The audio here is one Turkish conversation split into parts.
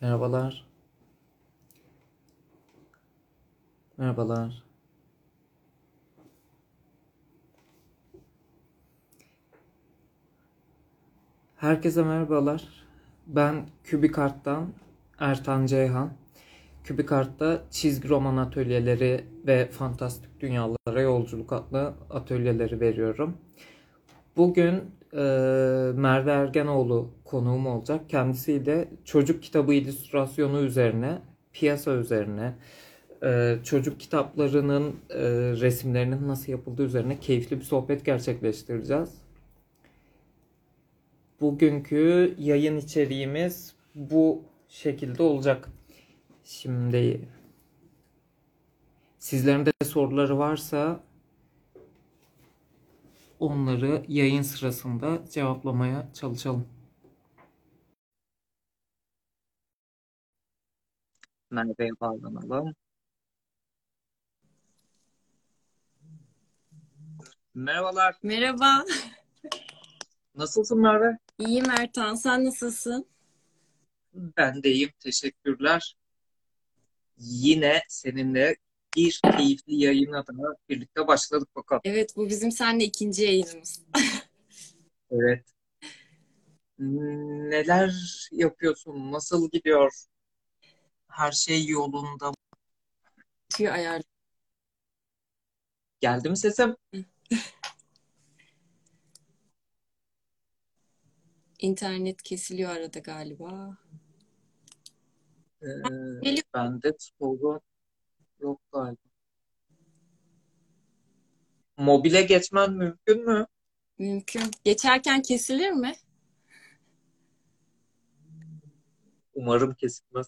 Merhabalar. Merhabalar. Herkese merhabalar. Ben Kübikart'tan Ertan Ceyhan. Kübikart'ta çizgi roman atölyeleri ve fantastik dünyalara yolculuk adlı atölyeleri veriyorum. Bugün e, Merve Ergenoğlu konuğum olacak. Kendisiyle çocuk kitabı illüstrasyonu üzerine, piyasa üzerine, e, çocuk kitaplarının e, resimlerinin nasıl yapıldığı üzerine keyifli bir sohbet gerçekleştireceğiz. Bugünkü yayın içeriğimiz bu şekilde olacak. Şimdi sizlerin de soruları varsa onları yayın sırasında cevaplamaya çalışalım. Merve'ye bağlanalım. Merhabalar. Merhaba. Nasılsın Merve? İyiyim Ertan. Sen nasılsın? Ben de iyiyim. Teşekkürler. Yine seninle bir keyifli yayın adına birlikte başladık bakalım. Evet, bu bizim seninle ikinci yayınımız. Evet. Neler yapıyorsun? Nasıl gidiyor? Her şey yolunda mı? Tüy ayar. Geldi mi sesim? İnternet kesiliyor arada galiba. Ee, Geliyor. bende sorun yok galiba. Mobile geçmen mümkün mü? Mümkün. Geçerken kesilir mi? Umarım kesilmez.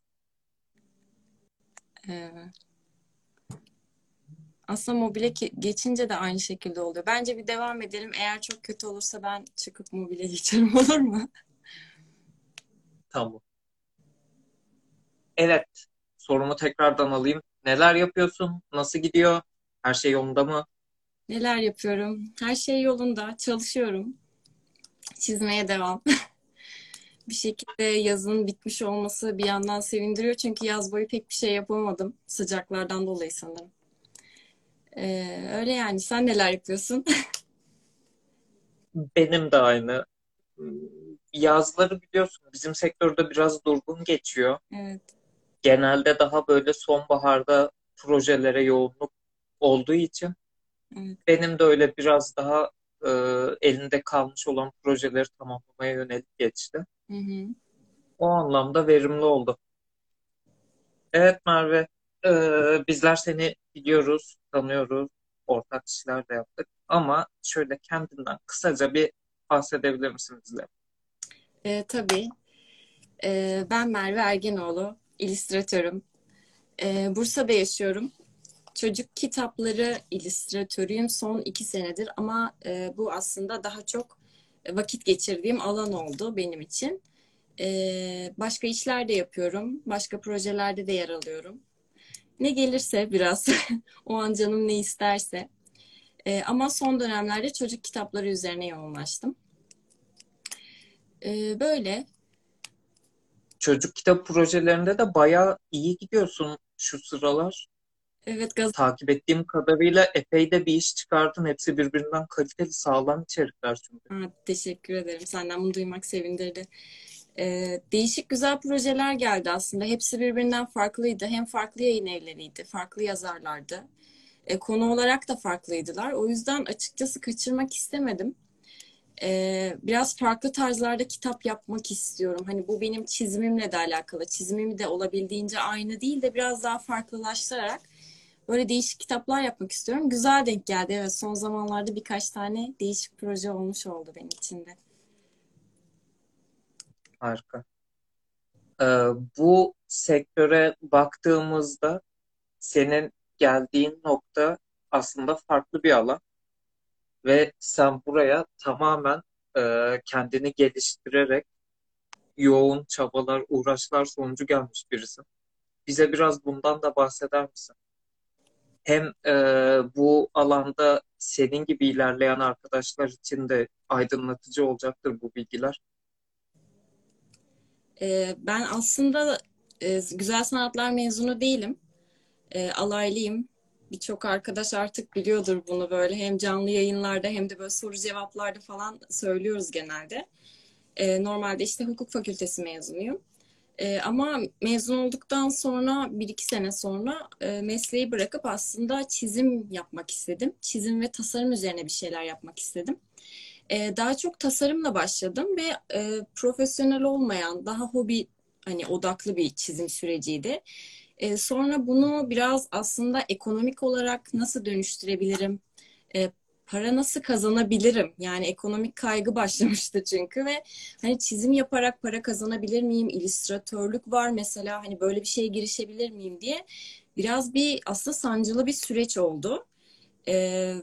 Aslında mobile geçince de aynı şekilde oluyor. Bence bir devam edelim. Eğer çok kötü olursa ben çıkıp mobile geçerim olur mu? Tamam. Evet. Sorumu tekrardan alayım. Neler yapıyorsun? Nasıl gidiyor? Her şey yolunda mı? Neler yapıyorum? Her şey yolunda. Çalışıyorum. Çizmeye devam. Bir şekilde yazın bitmiş olması bir yandan sevindiriyor. Çünkü yaz boyu pek bir şey yapamadım. Sıcaklardan dolayı sanırım. Ee, öyle yani. Sen neler yapıyorsun? Benim de aynı. Yazları biliyorsun bizim sektörde biraz durgun geçiyor. Evet. Genelde daha böyle sonbaharda projelere yoğunluk olduğu için Evet. benim de öyle biraz daha e, elinde kalmış olan projeleri tamamlamaya yönelik geçti. Hı hı. O anlamda verimli oldu. Evet Merve, e, bizler seni biliyoruz, tanıyoruz, ortak işler de yaptık. Ama şöyle kendinden kısaca bir bahsedebilir misin bize? Ee, tabii. Ee, ben Merve Ergenoğlu, illüstratörüm. Ee, Bursa'da yaşıyorum. Çocuk kitapları illüstratörüyüm son iki senedir ama e, bu aslında daha çok vakit geçirdiğim alan oldu benim için. Ee, başka işler de yapıyorum. Başka projelerde de yer alıyorum. Ne gelirse biraz, o an canım ne isterse. Ee, ama son dönemlerde çocuk kitapları üzerine yoğunlaştım. Ee, böyle. Çocuk kitap projelerinde de bayağı iyi gidiyorsun şu sıralar. Evet, gaz Takip ettiğim kadarıyla epey de bir iş çıkardın. Hepsi birbirinden kaliteli, sağlam içerikler çünkü. Ha, teşekkür ederim. Senden bunu duymak sevindirdi. Ee, değişik güzel projeler geldi aslında. Hepsi birbirinden farklıydı. Hem farklı yayın evleriydi, farklı yazarlardı. E, konu olarak da farklıydılar. O yüzden açıkçası kaçırmak istemedim. Ee, biraz farklı tarzlarda kitap yapmak istiyorum. Hani bu benim çizimimle de alakalı. Çizimimi de olabildiğince aynı değil de biraz daha farklılaştırarak böyle değişik kitaplar yapmak istiyorum. Güzel denk geldi. Evet, son zamanlarda birkaç tane değişik proje olmuş oldu benim için de. Harika. Ee, bu sektöre baktığımızda senin geldiğin nokta aslında farklı bir alan ve sen buraya tamamen e, kendini geliştirerek yoğun çabalar, uğraşlar sonucu gelmiş birisin. Bize biraz bundan da bahseder misin? Hem e, bu alanda senin gibi ilerleyen arkadaşlar için de aydınlatıcı olacaktır bu bilgiler. Ee, ben aslında e, güzel sanatlar mezunu değilim. E, alaylıyım. Birçok arkadaş artık biliyordur bunu böyle hem canlı yayınlarda hem de böyle soru cevaplarda falan söylüyoruz genelde. E, normalde işte hukuk fakültesi mezunuyum. E, ama mezun olduktan sonra bir iki sene sonra e, mesleği bırakıp aslında çizim yapmak istedim. Çizim ve tasarım üzerine bir şeyler yapmak istedim. E, daha çok tasarımla başladım ve e, profesyonel olmayan, daha hobi hani odaklı bir çizim süreciydi. E, sonra bunu biraz aslında ekonomik olarak nasıl dönüştürebilirim? Para nasıl kazanabilirim? Yani ekonomik kaygı başlamıştı çünkü ve hani çizim yaparak para kazanabilir miyim? İllüstratörlük var mesela hani böyle bir şeye girişebilir miyim diye biraz bir aslında sancılı bir süreç oldu. Ee,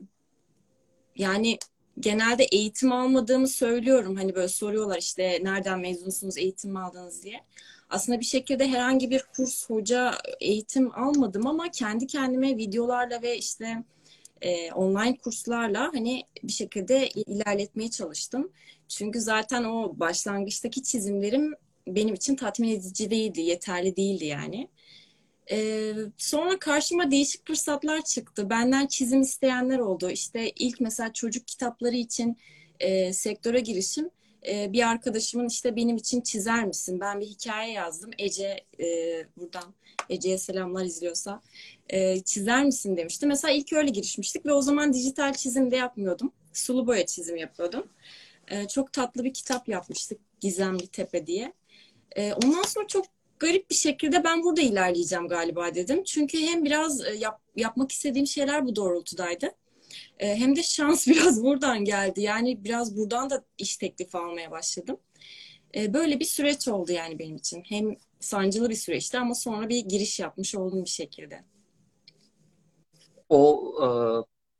yani genelde eğitim almadığımı söylüyorum. Hani böyle soruyorlar işte nereden mezunsunuz, eğitim mi aldınız diye. Aslında bir şekilde herhangi bir kurs, hoca, eğitim almadım ama kendi kendime videolarla ve işte e, online kurslarla hani bir şekilde ilerletmeye çalıştım. Çünkü zaten o başlangıçtaki çizimlerim benim için tatmin edici değildi, yeterli değildi yani. Ee, sonra karşıma değişik fırsatlar çıktı. Benden çizim isteyenler oldu. İşte ilk mesela çocuk kitapları için e, sektöre girişim. E, bir arkadaşımın işte benim için çizer misin? Ben bir hikaye yazdım. Ece e, buradan Ece'ye selamlar izliyorsa. E, çizer misin demişti. Mesela ilk öyle girişmiştik ve o zaman dijital çizim de yapmıyordum. Sulu boya çizim yapıyordum. E, çok tatlı bir kitap yapmıştık. Gizemli Tepe diye. E, ondan sonra çok garip bir şekilde ben burada ilerleyeceğim galiba dedim. Çünkü hem biraz e, yap, yapmak istediğim şeyler bu doğrultudaydı. E, hem de şans biraz buradan geldi. Yani biraz buradan da iş teklifi almaya başladım. E, böyle bir süreç oldu yani benim için. Hem sancılı bir süreçti ama sonra bir giriş yapmış oldum bir şekilde. O e,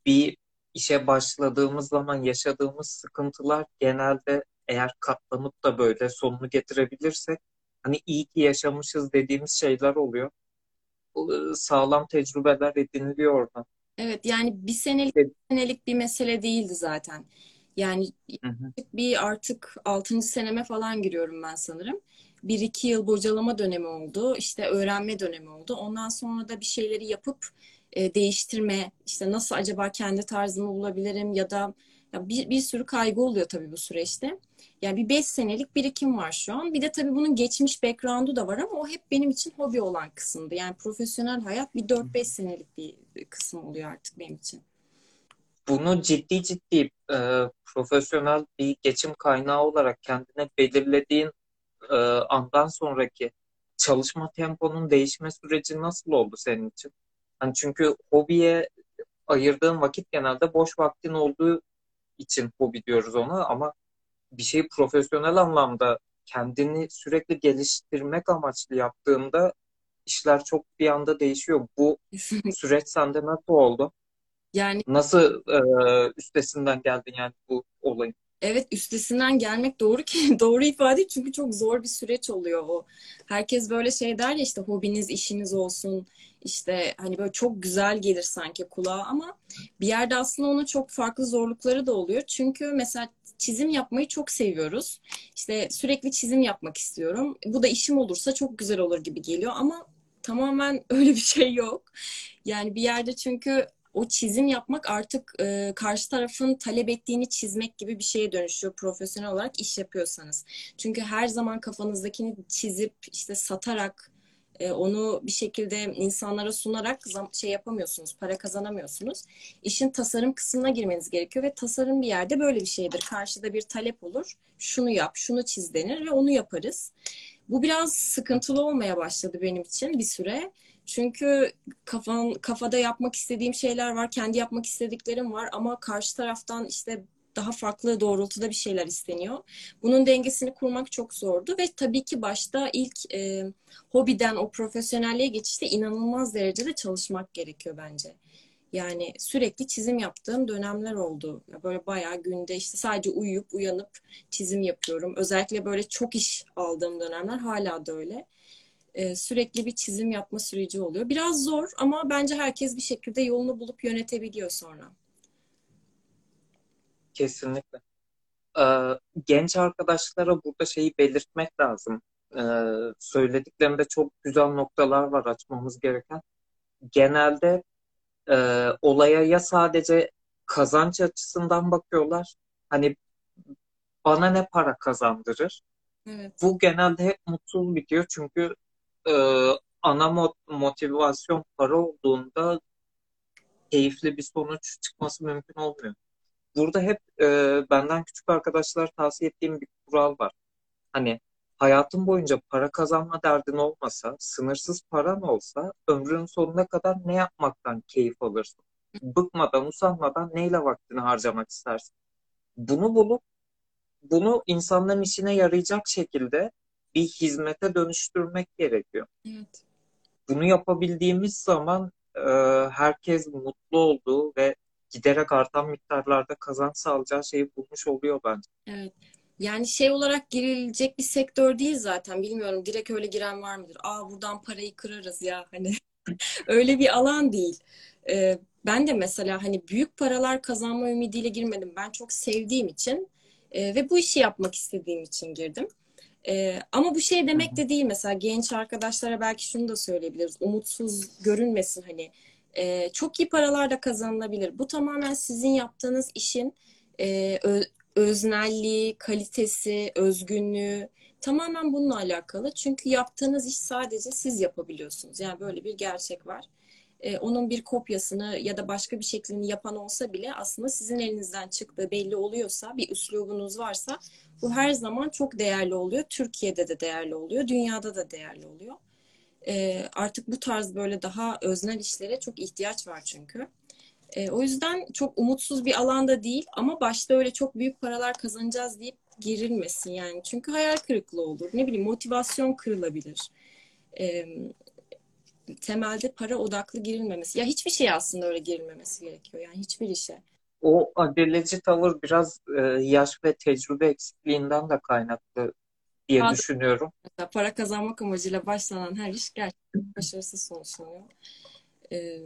bir işe başladığımız zaman yaşadığımız sıkıntılar genelde eğer katlanıp da böyle sonunu getirebilirsek hani iyi ki yaşamışız dediğimiz şeyler oluyor. Sağlam tecrübeler ediniliyor oradan. Evet yani bir senelik, bir senelik bir mesele değildi zaten. Yani hı hı. bir artık altıncı seneme falan giriyorum ben sanırım. Bir iki yıl bocalama dönemi oldu. işte öğrenme dönemi oldu. Ondan sonra da bir şeyleri yapıp e, değiştirme, işte nasıl acaba kendi tarzımı bulabilirim ya da ya bir, bir sürü kaygı oluyor tabii bu süreçte. Yani bir 5 senelik birikim var şu an. Bir de tabii bunun geçmiş background'u da var ama o hep benim için hobi olan kısımdı. Yani profesyonel hayat bir 4-5 senelik bir kısım oluyor artık benim için. Bunu ciddi ciddi e, profesyonel bir geçim kaynağı olarak kendine belirlediğin e, andan sonraki çalışma temponun değişme süreci nasıl oldu senin için? Hani çünkü hobiye ayırdığın vakit genelde boş vaktin olduğu için hobi diyoruz ona ama bir şeyi profesyonel anlamda kendini sürekli geliştirmek amaçlı yaptığında işler çok bir anda değişiyor. Bu süreç sende nasıl oldu? Yani nasıl e, üstesinden geldin yani bu olayın? Evet üstesinden gelmek doğru ki doğru ifade çünkü çok zor bir süreç oluyor o. Herkes böyle şey der ya işte hobiniz işiniz olsun işte hani böyle çok güzel gelir sanki kulağa ama bir yerde aslında onun çok farklı zorlukları da oluyor. Çünkü mesela çizim yapmayı çok seviyoruz. İşte sürekli çizim yapmak istiyorum. Bu da işim olursa çok güzel olur gibi geliyor ama tamamen öyle bir şey yok. Yani bir yerde çünkü o çizim yapmak artık e, karşı tarafın talep ettiğini çizmek gibi bir şeye dönüşüyor profesyonel olarak iş yapıyorsanız. Çünkü her zaman kafanızdakini çizip işte satarak e, onu bir şekilde insanlara sunarak şey yapamıyorsunuz, para kazanamıyorsunuz. İşin tasarım kısmına girmeniz gerekiyor ve tasarım bir yerde böyle bir şeydir. Karşıda bir talep olur. Şunu yap, şunu çiz denir ve onu yaparız. Bu biraz sıkıntılı olmaya başladı benim için bir süre. Çünkü kafam, kafada yapmak istediğim şeyler var, kendi yapmak istediklerim var ama karşı taraftan işte daha farklı doğrultuda bir şeyler isteniyor. Bunun dengesini kurmak çok zordu ve tabii ki başta ilk e, hobiden o profesyonelliğe geçişte inanılmaz derecede çalışmak gerekiyor bence. Yani sürekli çizim yaptığım dönemler oldu. Böyle bayağı günde işte sadece uyuyup uyanıp çizim yapıyorum. Özellikle böyle çok iş aldığım dönemler hala da öyle. Ee, sürekli bir çizim yapma süreci oluyor. Biraz zor ama bence herkes bir şekilde yolunu bulup yönetebiliyor sonra. Kesinlikle. Ee, genç arkadaşlara burada şeyi belirtmek lazım. e, söylediklerinde çok güzel noktalar var açmamız gereken. Genelde e, olaya ya sadece kazanç açısından bakıyorlar. Hani bana ne para kazandırır? Evet. Bu genelde hep mutsuz bitiyor çünkü e, ana motivasyon para olduğunda keyifli bir sonuç çıkması mümkün olmuyor. Burada hep e, benden küçük arkadaşlar tavsiye ettiğim bir kural var. Hani hayatın boyunca para kazanma derdin olmasa, sınırsız paran olsa ömrün sonuna kadar ne yapmaktan keyif alırsın? Bıkmadan, usanmadan neyle vaktini harcamak istersin? Bunu bulup bunu insanların işine yarayacak şekilde bir hizmete dönüştürmek gerekiyor. Evet. Bunu yapabildiğimiz zaman e, herkes mutlu olduğu ve giderek artan miktarlarda kazanç sağlayacağı şeyi bulmuş oluyor bence. Evet. Yani şey olarak girilecek bir sektör değil zaten. Bilmiyorum direkt öyle giren var mıdır? Aa buradan parayı kırarız ya hani. öyle bir alan değil. Ee, ben de mesela hani büyük paralar kazanma ümidiyle girmedim. Ben çok sevdiğim için e, ve bu işi yapmak istediğim için girdim. E, ama bu şey demek de değil mesela genç arkadaşlara belki şunu da söyleyebiliriz. Umutsuz görünmesin hani. E, çok iyi paralar da kazanılabilir. Bu tamamen sizin yaptığınız işin e, öznelliği, kalitesi, özgünlüğü tamamen bununla alakalı. Çünkü yaptığınız iş sadece siz yapabiliyorsunuz. Yani böyle bir gerçek var. Ee, onun bir kopyasını ya da başka bir şeklini yapan olsa bile aslında sizin elinizden çıktığı belli oluyorsa, bir üslubunuz varsa bu her zaman çok değerli oluyor. Türkiye'de de değerli oluyor, dünyada da değerli oluyor. Ee, artık bu tarz böyle daha öznel işlere çok ihtiyaç var çünkü. E, o yüzden çok umutsuz bir alanda değil ama başta öyle çok büyük paralar kazanacağız deyip girilmesin yani. Çünkü hayal kırıklığı olur. Ne bileyim motivasyon kırılabilir. E, temelde para odaklı girilmemesi. Ya hiçbir şey aslında öyle girilmemesi gerekiyor. Yani hiçbir işe. O aceleci tavır biraz e, yaş ve tecrübe eksikliğinden de kaynaklı diye Hatta, düşünüyorum. Para kazanmak amacıyla başlanan her iş gerçekten başarısız sonuçlanıyor. Ee,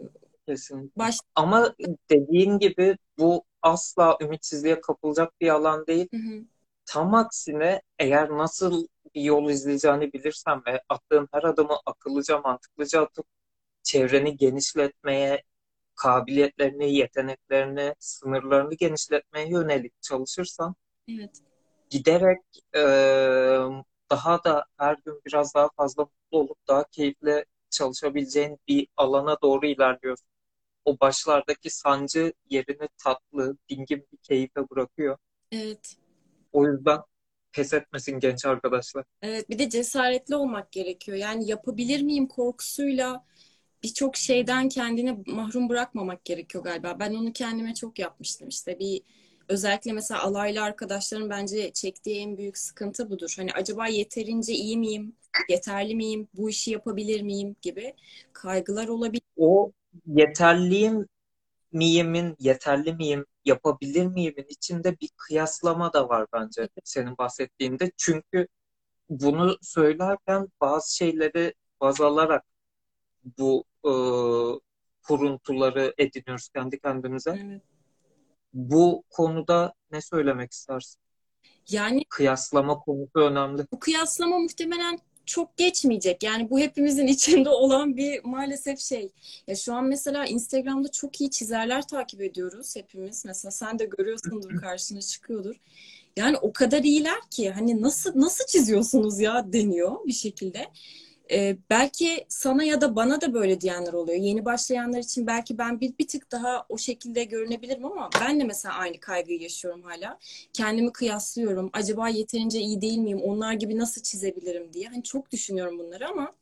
Kesinlikle. Baş... Ama dediğin gibi bu asla ümitsizliğe kapılacak bir alan değil. Hı hı. Tam aksine eğer nasıl bir yol izleyeceğini bilirsen ve attığın her adımı akıllıca, mantıklıca atıp çevreni genişletmeye, kabiliyetlerini, yeteneklerini, sınırlarını genişletmeye yönelik çalışırsan evet. giderek e, daha da her gün biraz daha fazla mutlu olup daha keyifli çalışabileceğin bir alana doğru ilerliyorsun o başlardaki sancı yerini tatlı, dingin bir keyfe bırakıyor. Evet. O yüzden pes etmesin genç arkadaşlar. Evet bir de cesaretli olmak gerekiyor. Yani yapabilir miyim korkusuyla birçok şeyden kendini mahrum bırakmamak gerekiyor galiba. Ben onu kendime çok yapmıştım. İşte bir özellikle mesela alaylı arkadaşların bence çektiği en büyük sıkıntı budur. Hani acaba yeterince iyi miyim? Yeterli miyim? Bu işi yapabilir miyim? gibi kaygılar olabilir. O yeterliyim miyimin, yeterli miyim, yapabilir miyimin içinde bir kıyaslama da var bence senin bahsettiğinde. Çünkü bunu söylerken bazı şeyleri baz alarak bu e, kuruntuları ediniyoruz kendi kendimize. Evet. Bu konuda ne söylemek istersin? Yani kıyaslama konusu önemli. Bu kıyaslama muhtemelen çok geçmeyecek. Yani bu hepimizin içinde olan bir maalesef şey. Ya şu an mesela Instagram'da çok iyi çizerler takip ediyoruz hepimiz. Mesela sen de görüyorsundur karşına çıkıyordur. Yani o kadar iyiler ki hani nasıl nasıl çiziyorsunuz ya deniyor bir şekilde. Ee, belki sana ya da bana da böyle diyenler oluyor. Yeni başlayanlar için belki ben bir, bir tık daha o şekilde görünebilirim ama ben de mesela aynı kaygıyı yaşıyorum hala. Kendimi kıyaslıyorum. Acaba yeterince iyi değil miyim? Onlar gibi nasıl çizebilirim diye. Hani çok düşünüyorum bunları ama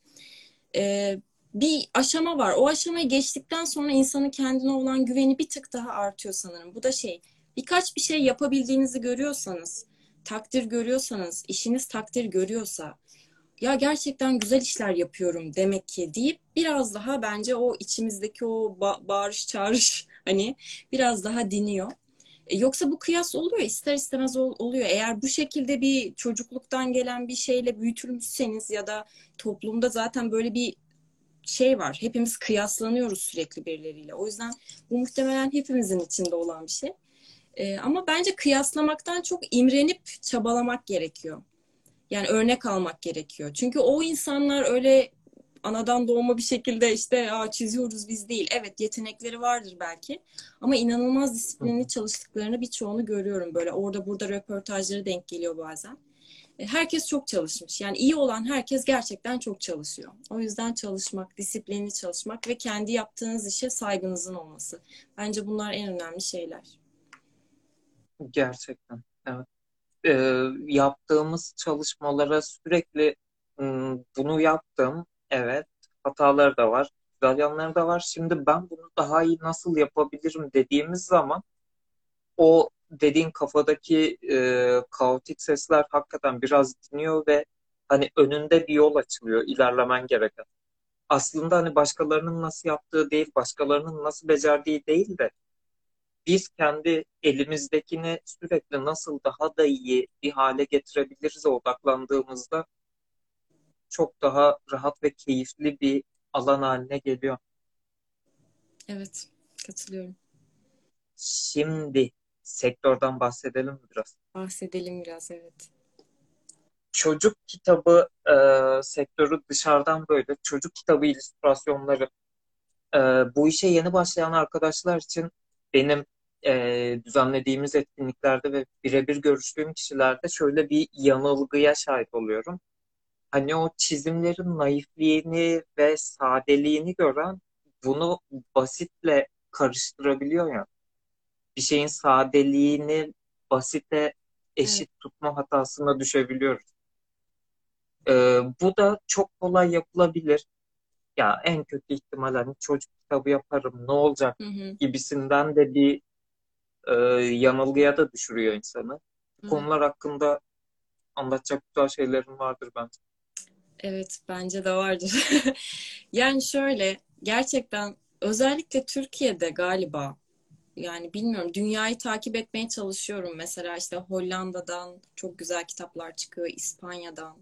e, bir aşama var. O aşamayı geçtikten sonra insanın kendine olan güveni bir tık daha artıyor sanırım. Bu da şey birkaç bir şey yapabildiğinizi görüyorsanız, takdir görüyorsanız, işiniz takdir görüyorsa ya gerçekten güzel işler yapıyorum demek ki deyip biraz daha bence o içimizdeki o ba- bağırış çağırış hani biraz daha diniyor. E, yoksa bu kıyas oluyor ister istemez ol- oluyor. Eğer bu şekilde bir çocukluktan gelen bir şeyle büyütülmüşseniz ya da toplumda zaten böyle bir şey var. Hepimiz kıyaslanıyoruz sürekli birileriyle. O yüzden bu muhtemelen hepimizin içinde olan bir şey. E, ama bence kıyaslamaktan çok imrenip çabalamak gerekiyor. Yani örnek almak gerekiyor. Çünkü o insanlar öyle anadan doğma bir şekilde işte Aa, çiziyoruz biz değil. Evet yetenekleri vardır belki ama inanılmaz disiplinli çalıştıklarını birçoğunu görüyorum böyle orada burada röportajları denk geliyor bazen. E, herkes çok çalışmış. Yani iyi olan herkes gerçekten çok çalışıyor. O yüzden çalışmak, disiplinli çalışmak ve kendi yaptığınız işe saygınızın olması. Bence bunlar en önemli şeyler. Gerçekten. Evet. Ee, yaptığımız çalışmalara sürekli bunu yaptım. Evet. Hataları da var. Güzel yanları da var. Şimdi ben bunu daha iyi nasıl yapabilirim dediğimiz zaman o dediğin kafadaki e, kaotik sesler hakikaten biraz dinliyor ve hani önünde bir yol açılıyor ilerlemen gereken. Aslında hani başkalarının nasıl yaptığı değil, başkalarının nasıl becerdiği değil de biz kendi elimizdekini sürekli nasıl daha da iyi bir hale getirebiliriz odaklandığımızda çok daha rahat ve keyifli bir alan haline geliyor. Evet, katılıyorum. Şimdi sektörden bahsedelim mi biraz? Bahsedelim biraz, evet. Çocuk kitabı e, sektörü dışarıdan böyle çocuk kitabı illüstrasyonları e, bu işe yeni başlayan arkadaşlar için benim e, düzenlediğimiz etkinliklerde ve birebir görüştüğüm kişilerde şöyle bir yanılgıya şahit oluyorum. Hani o çizimlerin naifliğini ve sadeliğini gören bunu basitle karıştırabiliyor ya bir şeyin sadeliğini basite eşit evet. tutma hatasına düşebiliyoruz. Ee, bu da çok kolay yapılabilir. Ya en kötü ihtimal hani çocuk kitabı yaparım ne olacak hı hı. gibisinden de bir e, yanılgıya da düşürüyor insanı. Hı. Konular hakkında anlatacak güzel şeylerin vardır bence. Evet bence de vardır. yani şöyle gerçekten özellikle Türkiye'de galiba yani bilmiyorum dünyayı takip etmeye çalışıyorum. Mesela işte Hollanda'dan çok güzel kitaplar çıkıyor, İspanya'dan,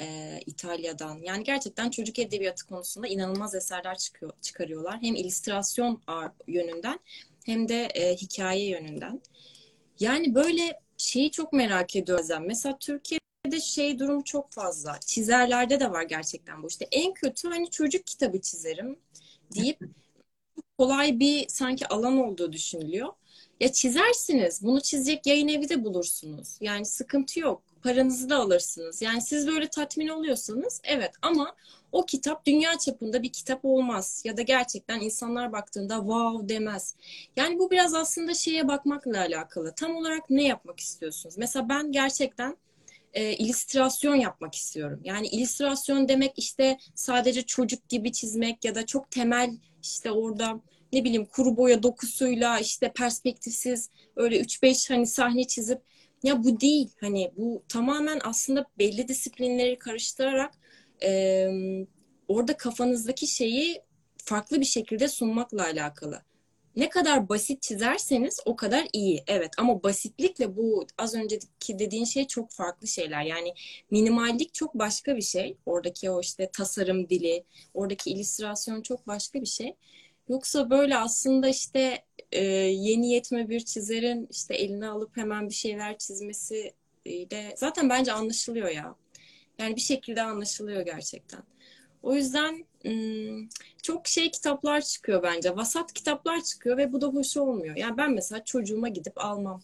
e, İtalya'dan. Yani gerçekten çocuk edebiyatı konusunda inanılmaz eserler çıkıyor, çıkarıyorlar. Hem illüstrasyon yönünden hem de e, hikaye yönünden. Yani böyle şeyi çok merak ediyorum. Mesela Türkiye'de şey durum çok fazla. Çizerlerde de var gerçekten bu. İşte en kötü hani çocuk kitabı çizerim deyip kolay bir sanki alan olduğu düşünülüyor. Ya çizersiniz. Bunu çizecek yayın evi de bulursunuz. Yani sıkıntı yok. Paranızı da alırsınız. Yani siz böyle tatmin oluyorsanız evet ama o kitap dünya çapında bir kitap olmaz. Ya da gerçekten insanlar baktığında wow demez. Yani bu biraz aslında şeye bakmakla alakalı. Tam olarak ne yapmak istiyorsunuz? Mesela ben gerçekten e, illüstrasyon yapmak istiyorum. Yani illüstrasyon demek işte sadece çocuk gibi çizmek ya da çok temel işte orada ne bileyim kuru boya dokusuyla işte perspektifsiz öyle 3-5 hani sahne çizip ya bu değil hani bu tamamen aslında belli disiplinleri karıştırarak e, orada kafanızdaki şeyi farklı bir şekilde sunmakla alakalı. Ne kadar basit çizerseniz o kadar iyi. Evet ama basitlikle bu az önceki dediğin şey çok farklı şeyler. Yani minimallik çok başka bir şey. Oradaki o işte tasarım dili, oradaki illüstrasyon çok başka bir şey. Yoksa böyle aslında işte e, yeni yetme bir çizerin işte eline alıp hemen bir şeyler çizmesi de zaten bence anlaşılıyor ya. Yani bir şekilde anlaşılıyor gerçekten. O yüzden çok şey kitaplar çıkıyor bence. Vasat kitaplar çıkıyor ve bu da hoş olmuyor. Yani ben mesela çocuğuma gidip almam.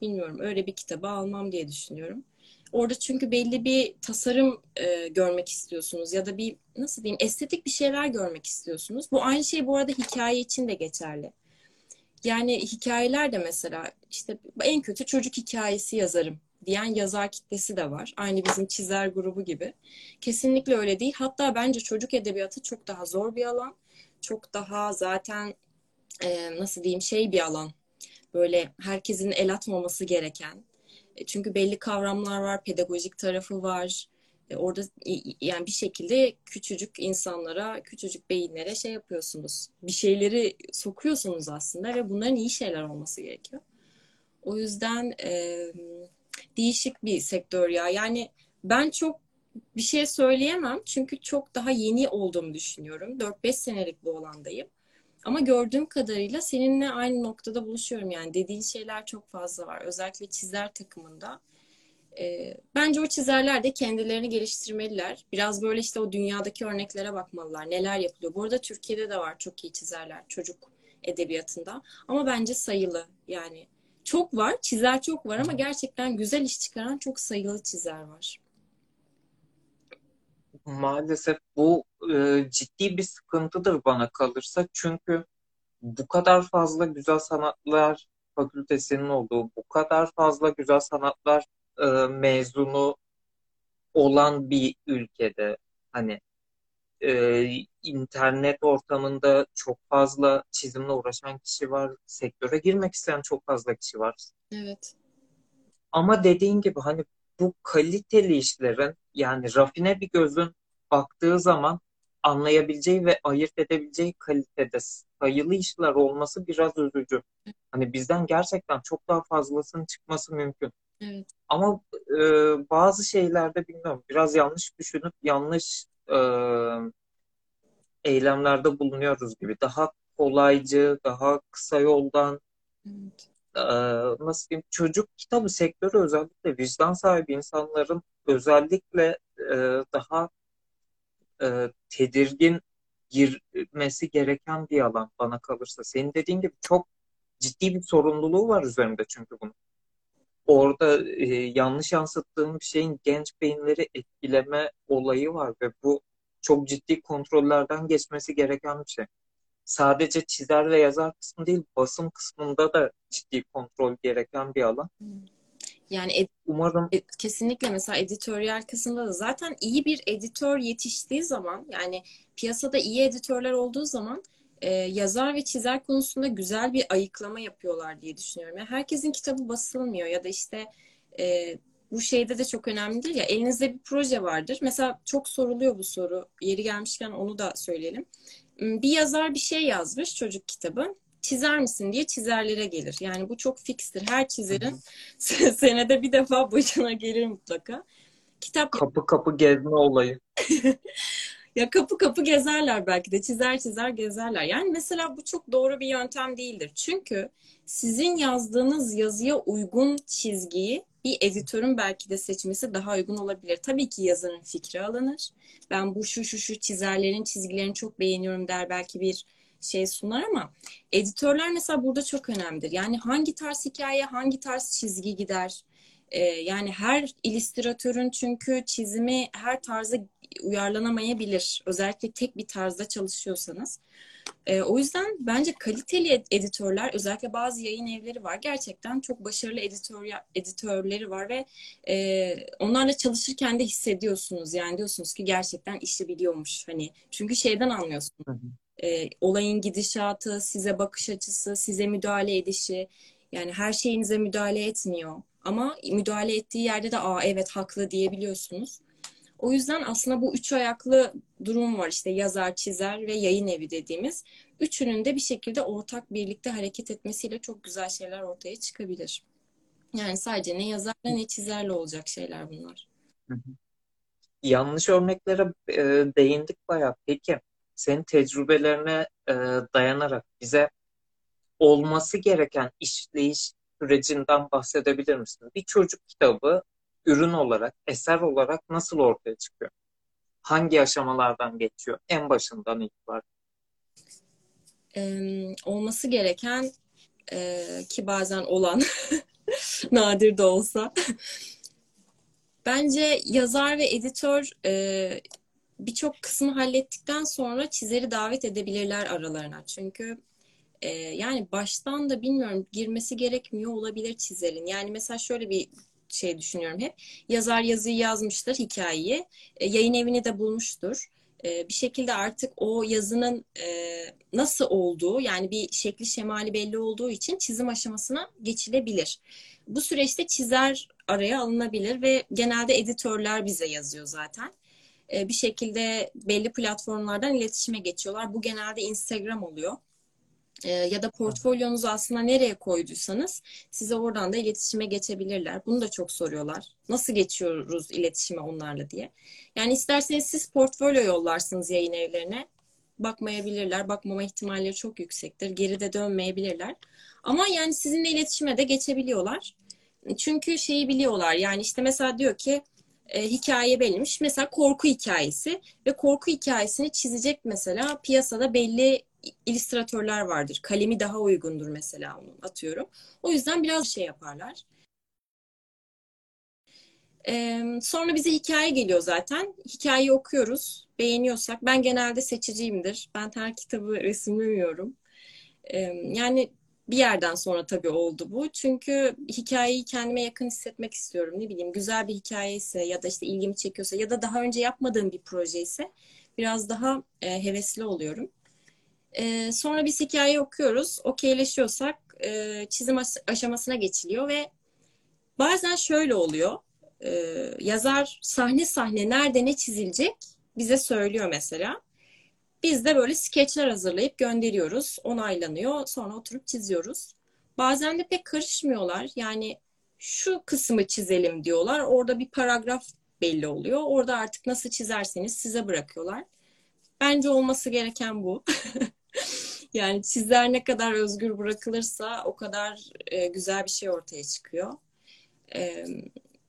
Bilmiyorum öyle bir kitabı almam diye düşünüyorum. Orada çünkü belli bir tasarım e, görmek istiyorsunuz ya da bir nasıl diyeyim estetik bir şeyler görmek istiyorsunuz. Bu aynı şey bu arada hikaye için de geçerli. Yani hikayeler de mesela işte en kötü çocuk hikayesi yazarım diyen yazar kitlesi de var. Aynı bizim çizer grubu gibi. Kesinlikle öyle değil. Hatta bence çocuk edebiyatı çok daha zor bir alan. Çok daha zaten e, nasıl diyeyim şey bir alan. Böyle herkesin el atmaması gereken. E, çünkü belli kavramlar var, pedagojik tarafı var. E, orada yani bir şekilde küçücük insanlara, küçücük beyinlere şey yapıyorsunuz. Bir şeyleri sokuyorsunuz aslında ve bunların iyi şeyler olması gerekiyor. O yüzden e, değişik bir sektör ya. Yani ben çok bir şey söyleyemem çünkü çok daha yeni olduğumu düşünüyorum. 4-5 senelik bu alandayım. Ama gördüğüm kadarıyla seninle aynı noktada buluşuyorum yani dediğin şeyler çok fazla var. Özellikle çizer takımında E, bence o çizerler de kendilerini geliştirmeliler. Biraz böyle işte o dünyadaki örneklere bakmalılar. Neler yapılıyor. Bu arada Türkiye'de de var çok iyi çizerler çocuk edebiyatında. Ama bence sayılı yani. Çok var, çizer çok var ama gerçekten güzel iş çıkaran çok sayılı çizer var. Maalesef bu e, ciddi bir sıkıntıdır bana kalırsa. Çünkü bu kadar fazla güzel sanatlar fakültesinin olduğu, bu kadar fazla güzel sanatlar e, mezunu olan bir ülkede hani e, internet ortamında çok fazla çizimle uğraşan kişi var. Sektöre girmek isteyen çok fazla kişi var. Evet. Ama dediğin gibi hani bu kaliteli işlerin yani rafine bir gözün baktığı zaman anlayabileceği ve ayırt edebileceği kalitede sayılı işler olması biraz üzücü. Hani bizden gerçekten çok daha fazlasının çıkması mümkün. Evet. Ama e, bazı şeylerde bilmiyorum biraz yanlış düşünüp yanlış e, eylemlerde bulunuyoruz gibi. Daha kolaycı, daha kısa yoldan Evet. e, nasıl diyeyim çocuk kitabı sektörü özellikle vicdan sahibi insanların özellikle e, daha e, tedirgin girmesi gereken bir alan bana kalırsa. Senin dediğin gibi çok ciddi bir sorumluluğu var üzerinde çünkü bunun. Orada e, yanlış yansıttığın bir şeyin genç beyinleri etkileme olayı var ve bu çok ciddi kontrollerden geçmesi gereken bir şey. Sadece çizer ve yazar kısmı değil, basım kısmında da ciddi kontrol gereken bir alan. Yani ed- Umarım e- kesinlikle mesela editoryal kısımda da zaten iyi bir editör yetiştiği zaman yani piyasada iyi editörler olduğu zaman e, yazar ve çizer konusunda güzel bir ayıklama yapıyorlar diye düşünüyorum. Yani herkesin kitabı basılmıyor ya da işte e, bu şeyde de çok önemlidir ya elinizde bir proje vardır. Mesela çok soruluyor bu soru. Yeri gelmişken onu da söyleyelim. Bir yazar bir şey yazmış çocuk kitabı. Çizer misin diye çizerlere gelir. Yani bu çok fikstir. Her çizerin senede bir defa başına gelir mutlaka. Kitap kapı kapı gezme olayı. ya kapı kapı gezerler belki de çizer çizer gezerler. Yani mesela bu çok doğru bir yöntem değildir. Çünkü sizin yazdığınız yazıya uygun çizgiyi bir editörün belki de seçmesi daha uygun olabilir. Tabii ki yazarın fikri alınır. Ben bu şu şu şu çizerlerin çizgilerini çok beğeniyorum der belki bir şey sunar ama editörler mesela burada çok önemlidir. Yani hangi tarz hikaye, hangi tarz çizgi gider? Ee, yani her illüstratörün çünkü çizimi her tarza uyarlanamayabilir. Özellikle tek bir tarzda çalışıyorsanız. E, o yüzden bence kaliteli editörler özellikle bazı yayın evleri var. Gerçekten çok başarılı editör, editörleri var ve e, onlarla çalışırken de hissediyorsunuz. Yani diyorsunuz ki gerçekten işi biliyormuş. Hani çünkü şeyden anlıyorsunuz. E, olayın gidişatı, size bakış açısı, size müdahale edişi. Yani her şeyinize müdahale etmiyor. Ama müdahale ettiği yerde de aa evet haklı diyebiliyorsunuz. O yüzden aslında bu üç ayaklı durum var işte yazar, çizer ve yayın evi dediğimiz. Üçünün de bir şekilde ortak birlikte hareket etmesiyle çok güzel şeyler ortaya çıkabilir. Yani sadece ne yazarla ne çizerle olacak şeyler bunlar. Yanlış örneklere e, değindik bayağı. Peki senin tecrübelerine e, dayanarak bize olması gereken işleyiş sürecinden bahsedebilir misin? Bir çocuk kitabı ürün olarak, eser olarak nasıl ortaya çıkıyor? Hangi aşamalardan geçiyor? En başından itibaren. Ee, olması gereken e, ki bazen olan nadir de olsa bence yazar ve editör e, birçok kısmı hallettikten sonra çizeri davet edebilirler aralarına. Çünkü e, yani baştan da bilmiyorum girmesi gerekmiyor olabilir çizerin. Yani mesela şöyle bir şey düşünüyorum hep. Yazar yazıyı yazmıştır hikayeyi. E, yayın evini de bulmuştur. E, bir şekilde artık o yazının nasıl olduğu yani bir şekli şemali belli olduğu için çizim aşamasına geçilebilir. Bu süreçte çizer araya alınabilir ve genelde editörler bize yazıyor zaten. E, bir şekilde belli platformlardan iletişime geçiyorlar. Bu genelde Instagram oluyor e, ya da portfolyonuzu aslında nereye koyduysanız size oradan da iletişime geçebilirler. Bunu da çok soruyorlar. Nasıl geçiyoruz iletişime onlarla diye. Yani isterseniz siz portfolyo yollarsınız yayın evlerine. Bakmayabilirler. Bakmama ihtimalleri çok yüksektir. Geride dönmeyebilirler. Ama yani sizinle iletişime de geçebiliyorlar. Çünkü şeyi biliyorlar. Yani işte mesela diyor ki e, hikaye belirmiş. Mesela korku hikayesi ve korku hikayesini çizecek mesela piyasada belli illüstratörler vardır. Kalemi daha uygundur mesela onun atıyorum. O yüzden biraz şey yaparlar. Ee, sonra bize hikaye geliyor zaten. Hikayeyi okuyoruz. Beğeniyorsak. Ben genelde seçiciyimdir. Ben her kitabı resimlemiyorum. Ee, yani bir yerden sonra tabii oldu bu. Çünkü hikayeyi kendime yakın hissetmek istiyorum. Ne bileyim güzel bir hikaye ise ya da işte ilgimi çekiyorsa ya da daha önce yapmadığım bir proje ise biraz daha e, hevesli oluyorum. E, sonra biz hikaye okuyoruz. Okeyleşiyorsak e, çizim aşamasına geçiliyor ve bazen şöyle oluyor. E, yazar sahne sahne nerede ne çizilecek bize söylüyor mesela. Biz de böyle skeçler hazırlayıp gönderiyoruz. Onaylanıyor. Sonra oturup çiziyoruz. Bazen de pek karışmıyorlar. Yani şu kısmı çizelim diyorlar. Orada bir paragraf belli oluyor. Orada artık nasıl çizerseniz size bırakıyorlar. Bence olması gereken bu. yani çizer ne kadar özgür bırakılırsa o kadar e, güzel bir şey ortaya çıkıyor. E,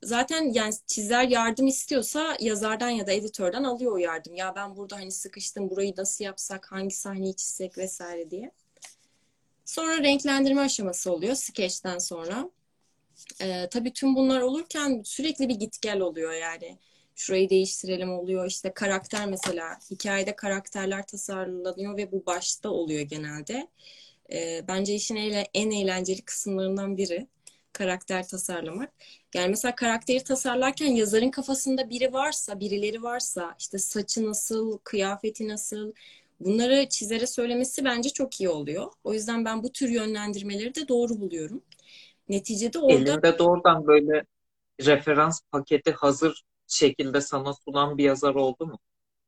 zaten yani çizer yardım istiyorsa yazardan ya da editörden alıyor o yardım. Ya ben burada hani sıkıştım burayı nasıl yapsak, hangi sahneyi çizsek vesaire diye. Sonra renklendirme aşaması oluyor sketch'ten sonra. Ee, tabii tüm bunlar olurken sürekli bir git gel oluyor yani. Şurayı değiştirelim oluyor. İşte karakter mesela hikayede karakterler tasarlanıyor ve bu başta oluyor genelde. Ee, bence işin en eğlenceli kısımlarından biri karakter tasarlamak. Yani mesela karakteri tasarlarken yazarın kafasında biri varsa, birileri varsa, işte saçı nasıl, kıyafeti nasıl, bunları çizere söylemesi bence çok iyi oluyor. O yüzden ben bu tür yönlendirmeleri de doğru buluyorum. Neticede orada... Elinde doğrudan böyle referans paketi hazır şekilde sana sunan bir yazar oldu mu?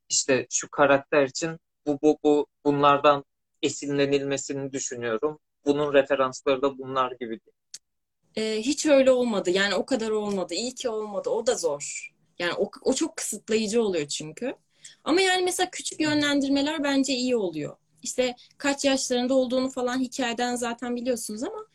İşte şu karakter için bu bu bu bunlardan esinlenilmesini düşünüyorum. Bunun referansları da bunlar gibi diye e, hiç öyle olmadı. Yani o kadar olmadı. İyi ki olmadı. O da zor. Yani o, o çok kısıtlayıcı oluyor çünkü. Ama yani mesela küçük yönlendirmeler bence iyi oluyor. İşte kaç yaşlarında olduğunu falan hikayeden zaten biliyorsunuz ama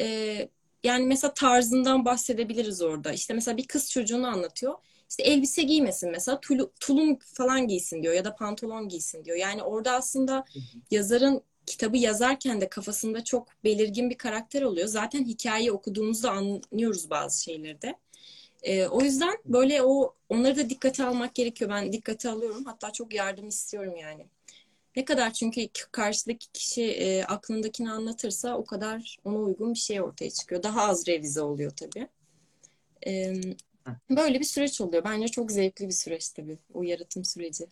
e, yani mesela tarzından bahsedebiliriz orada. İşte mesela bir kız çocuğunu anlatıyor. İşte elbise giymesin mesela tulum falan giysin diyor ya da pantolon giysin diyor. Yani orada aslında yazarın kitabı yazarken de kafasında çok belirgin bir karakter oluyor. Zaten hikayeyi okuduğumuzda anlıyoruz bazı şeyleri de. E, o yüzden böyle o onları da dikkate almak gerekiyor. Ben dikkate alıyorum. Hatta çok yardım istiyorum yani. Ne kadar çünkü karşıdaki kişi e, aklındakini anlatırsa o kadar ona uygun bir şey ortaya çıkıyor. Daha az revize oluyor tabii. E, böyle bir süreç oluyor. Bence çok zevkli bir süreç tabii o yaratım süreci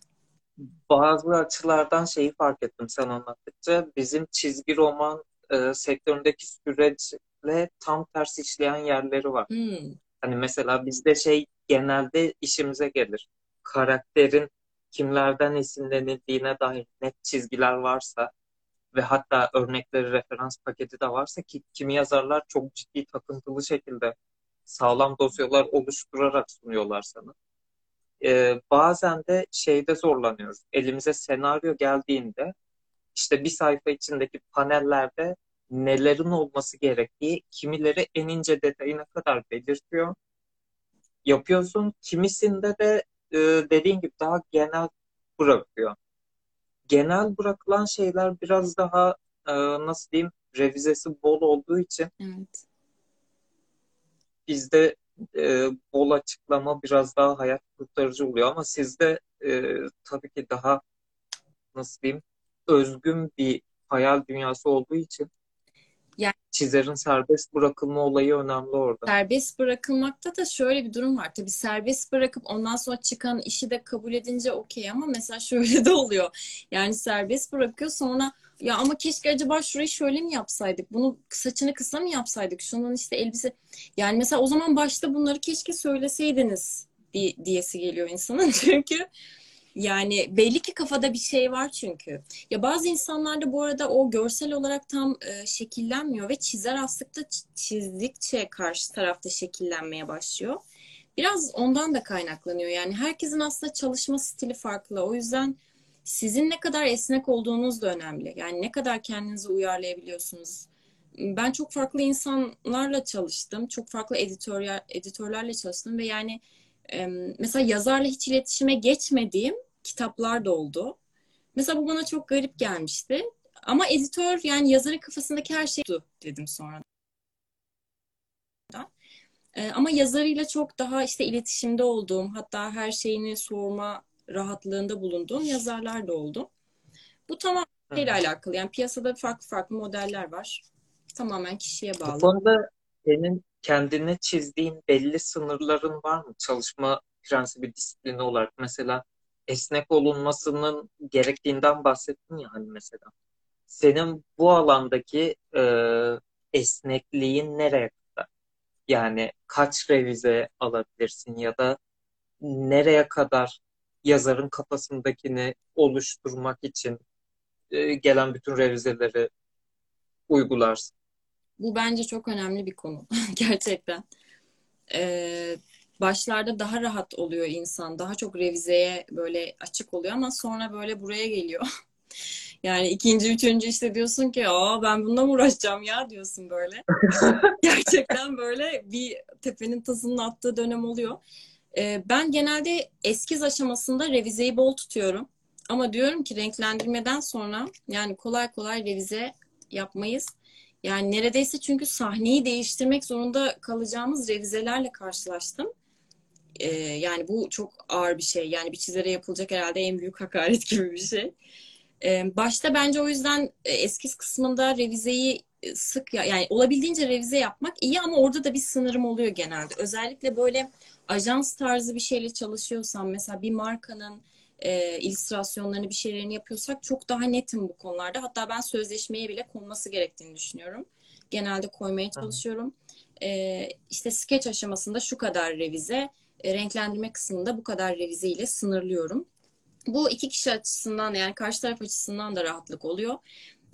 bazı açılardan şeyi fark ettim sen anlattıkça. Bizim çizgi roman e, sektöründeki süreçle tam ters işleyen yerleri var. Hmm. Hani mesela bizde şey genelde işimize gelir. Karakterin kimlerden esinlenildiğine dair net çizgiler varsa ve hatta örnekleri referans paketi de varsa ki kimi yazarlar çok ciddi takıntılı şekilde sağlam dosyalar oluşturarak sunuyorlar sana e, bazen de şeyde zorlanıyoruz. Elimize senaryo geldiğinde işte bir sayfa içindeki panellerde nelerin olması gerektiği kimileri en ince detayına kadar belirtiyor. Yapıyorsun. Kimisinde de e, dediğin gibi daha genel bırakıyor. Genel bırakılan şeyler biraz daha e, nasıl diyeyim revizesi bol olduğu için evet. bizde e, bol açıklama biraz daha hayat kurtarıcı oluyor ama sizde e, tabii ki daha nasıl diyeyim özgün bir hayal dünyası olduğu için yani, çizerin serbest bırakılma olayı önemli orada. Serbest bırakılmakta da şöyle bir durum var. Tabii serbest bırakıp ondan sonra çıkan işi de kabul edince okey ama mesela şöyle de oluyor. Yani serbest bırakıyor sonra ya ama keşke acaba şurayı şöyle mi yapsaydık? Bunu saçını kısa mı yapsaydık? Şunun işte elbise. Yani mesela o zaman başta bunları keşke söyleseydiniz diyesi geliyor insanın. Çünkü yani belli ki kafada bir şey var çünkü. Ya bazı insanlarda bu arada o görsel olarak tam e, şekillenmiyor ve çizer aslında çizdikçe karşı tarafta şekillenmeye başlıyor. Biraz ondan da kaynaklanıyor. Yani herkesin aslında çalışma stili farklı. O yüzden sizin ne kadar esnek olduğunuz da önemli. Yani ne kadar kendinizi uyarlayabiliyorsunuz. ben çok farklı insanlarla çalıştım. Çok farklı editör, editörlerle çalıştım ve yani mesela yazarla hiç iletişime geçmediğim kitaplar da oldu. Mesela bu bana çok garip gelmişti. Ama editör yani yazarın kafasındaki her şey dedim sonra. Ama yazarıyla çok daha işte iletişimde olduğum, hatta her şeyini sorma rahatlığında bulunduğum yazarlar da oldu. Bu tamamen şeyle alakalı. Yani piyasada farklı farklı modeller var. Tamamen kişiye bağlı. Bu konuda senin kendine çizdiğin belli sınırların var mı? Çalışma prensibi disiplini olarak. Mesela esnek olunmasının gerektiğinden bahsettin ya hani mesela. Senin bu alandaki e, esnekliğin nereye kadar? Yani kaç revize alabilirsin ya da nereye kadar yazarın kafasındakini oluşturmak için e, gelen bütün revizeleri uygularsın? Bu bence çok önemli bir konu gerçekten. Ee, başlarda daha rahat oluyor insan. Daha çok revizeye böyle açık oluyor ama sonra böyle buraya geliyor. yani ikinci, üçüncü işte diyorsun ki aa ben bununla mı uğraşacağım ya diyorsun böyle. Gerçekten böyle bir tepenin tasının attığı dönem oluyor. Ee, ben genelde eskiz aşamasında revizeyi bol tutuyorum. Ama diyorum ki renklendirmeden sonra yani kolay kolay revize yapmayız. Yani neredeyse çünkü sahneyi değiştirmek zorunda kalacağımız revizelerle karşılaştım. Ee, yani bu çok ağır bir şey. Yani bir çizere yapılacak herhalde en büyük hakaret gibi bir şey. Ee, başta bence o yüzden e, eskiz kısmında revizeyi e, sık ya yani olabildiğince revize yapmak iyi ama orada da bir sınırım oluyor genelde. Özellikle böyle ajans tarzı bir şeyle çalışıyorsam mesela bir markanın e, illüstrasyonlarını bir şeylerini yapıyorsak çok daha netim bu konularda. Hatta ben sözleşmeye bile konması gerektiğini düşünüyorum. Genelde koymaya çalışıyorum. E, işte sketch aşamasında şu kadar revize, e, renklendirme kısmında bu kadar revize ile sınırlıyorum. Bu iki kişi açısından yani karşı taraf açısından da rahatlık oluyor.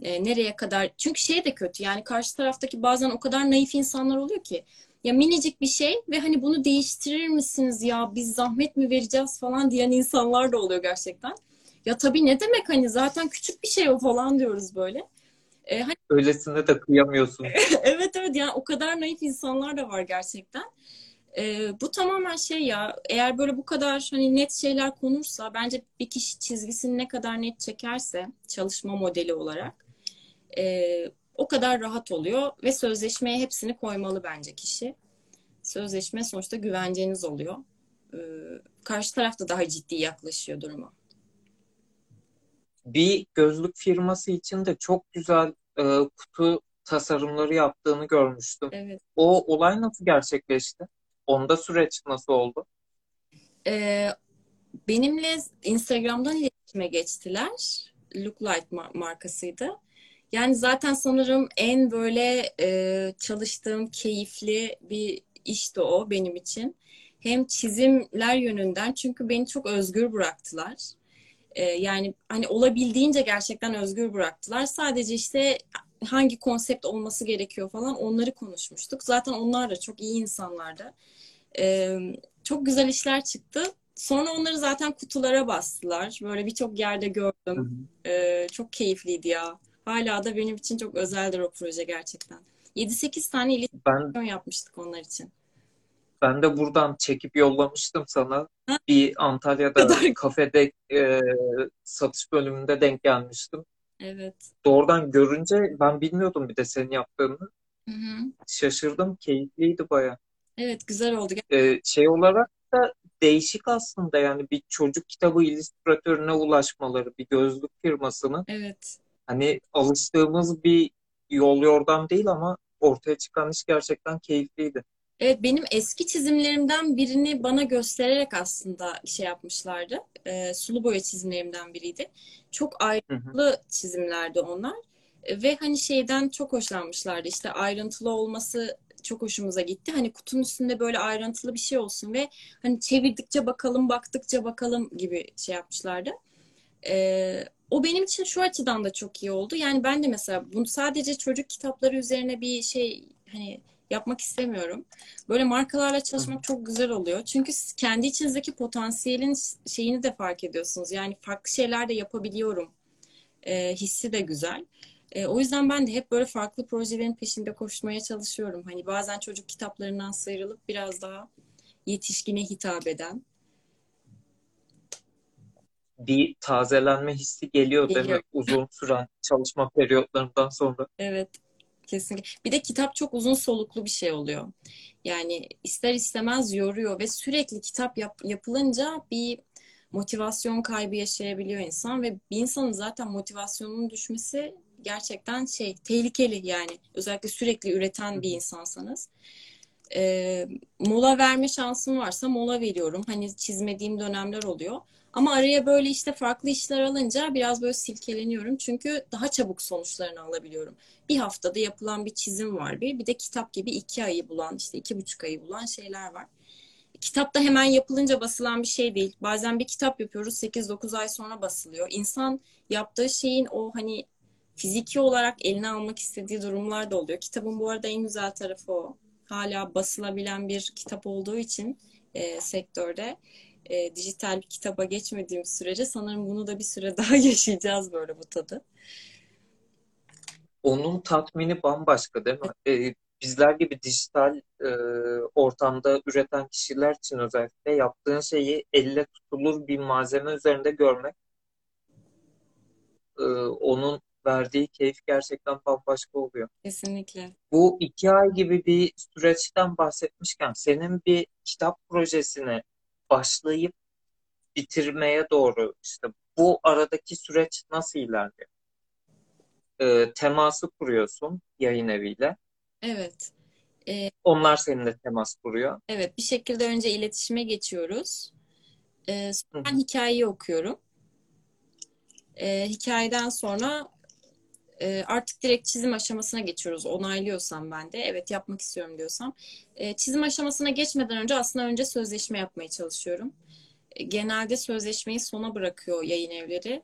E, nereye kadar? Çünkü şey de kötü yani karşı taraftaki bazen o kadar naif insanlar oluyor ki ya minicik bir şey ve hani bunu değiştirir misiniz ya biz zahmet mi vereceğiz falan diyen insanlar da oluyor gerçekten. Ya tabii ne demek hani zaten küçük bir şey o falan diyoruz böyle. Ee, hani... Öylesine de kıyamıyorsun. evet evet yani o kadar naif insanlar da var gerçekten. Ee, bu tamamen şey ya eğer böyle bu kadar hani net şeyler konursa bence bir kişi çizgisini ne kadar net çekerse çalışma modeli olarak e, o kadar rahat oluyor ve sözleşmeye hepsini koymalı bence kişi. Sözleşme sonuçta güvenceniz oluyor. Ee, karşı taraf da daha ciddi yaklaşıyor duruma. Bir gözlük firması için de çok güzel e, kutu tasarımları yaptığını görmüştüm. Evet. O olay nasıl gerçekleşti? Onda süreç nasıl oldu? Ee, benimle Instagram'dan iletişime geçtiler. Looklight markasıydı. Yani zaten sanırım en böyle e, çalıştığım keyifli bir işti o benim için. Hem çizimler yönünden çünkü beni çok özgür bıraktılar. E, yani hani olabildiğince gerçekten özgür bıraktılar. Sadece işte hangi konsept olması gerekiyor falan onları konuşmuştuk. Zaten onlar da çok iyi insanlardı. E, çok güzel işler çıktı. Sonra onları zaten kutulara bastılar. Böyle birçok yerde gördüm. E, çok keyifliydi ya. Hala da benim için çok özeldir o proje gerçekten. 7-8 tane illüstrasyon ben, yapmıştık onlar için. Ben de buradan çekip yollamıştım sana. Ha? Bir Antalya'da kadar... kafede e, satış bölümünde denk gelmiştim. Evet. Doğrudan görünce ben bilmiyordum bir de senin yaptığını. Hı hı. Şaşırdım. Keyifliydi baya. Evet güzel oldu. Ee, şey olarak da değişik aslında yani bir çocuk kitabı illüstratörüne ulaşmaları, bir gözlük firmasının. Evet hani alıştığımız bir yol yordam değil ama ortaya çıkan iş gerçekten keyifliydi. Evet benim eski çizimlerimden birini bana göstererek aslında şey yapmışlardı. E, sulu boya çizimlerimden biriydi. Çok ayrıntılı hı hı. çizimlerdi onlar. E, ve hani şeyden çok hoşlanmışlardı. İşte ayrıntılı olması çok hoşumuza gitti. Hani kutunun üstünde böyle ayrıntılı bir şey olsun ve hani çevirdikçe bakalım, baktıkça bakalım gibi şey yapmışlardı. E, o benim için şu açıdan da çok iyi oldu. Yani ben de mesela bunu sadece çocuk kitapları üzerine bir şey hani yapmak istemiyorum. Böyle markalarla çalışmak çok güzel oluyor. Çünkü siz kendi içinizdeki potansiyelin şeyini de fark ediyorsunuz. Yani farklı şeyler de yapabiliyorum. E, hissi de güzel. E, o yüzden ben de hep böyle farklı projelerin peşinde koşmaya çalışıyorum. Hani bazen çocuk kitaplarından sıyrılıp biraz daha yetişkine hitap eden. Bir tazelenme hissi geliyor değil mi? Geliyor. Uzun süren çalışma periyotlarından sonra. Evet, kesinlikle. Bir de kitap çok uzun soluklu bir şey oluyor. Yani ister istemez yoruyor ve sürekli kitap yap- yapılınca bir motivasyon kaybı yaşayabiliyor insan ve bir insanın zaten motivasyonunun düşmesi gerçekten şey tehlikeli yani özellikle sürekli üreten bir insansanız. Ee, mola verme şansım varsa mola veriyorum. Hani çizmediğim dönemler oluyor. Ama araya böyle işte farklı işler alınca biraz böyle silkeleniyorum. Çünkü daha çabuk sonuçlarını alabiliyorum. Bir haftada yapılan bir çizim var bir. Bir de kitap gibi iki ayı bulan işte iki buçuk ayı bulan şeyler var. Kitap da hemen yapılınca basılan bir şey değil. Bazen bir kitap yapıyoruz 8-9 ay sonra basılıyor. İnsan yaptığı şeyin o hani fiziki olarak eline almak istediği durumlar da oluyor. Kitabın bu arada en güzel tarafı o. Hala basılabilen bir kitap olduğu için e, sektörde e, dijital bir kitaba geçmediğim sürece sanırım bunu da bir süre daha yaşayacağız böyle bu tadı. Onun tatmini bambaşka değil mi? Ee, bizler gibi dijital e, ortamda üreten kişiler için özellikle yaptığın şeyi elle tutulur bir malzeme üzerinde görmek e, onun verdiği keyif gerçekten bambaşka oluyor. Kesinlikle. Bu iki ay gibi bir süreçten bahsetmişken senin bir kitap projesine başlayıp bitirmeye doğru işte bu aradaki süreç nasıl ilerliyor? E, teması kuruyorsun yayın eviyle. Evet. E, Onlar seninle temas kuruyor. evet bir şekilde önce iletişime geçiyoruz. E, Hı sonra ben hikayeyi okuyorum. E, hikayeden sonra e, artık direkt çizim aşamasına geçiyoruz. Onaylıyorsam ben de evet yapmak istiyorum diyorsam. E, çizim aşamasına geçmeden önce aslında önce sözleşme yapmaya çalışıyorum. E, genelde sözleşmeyi sona bırakıyor yayın evleri.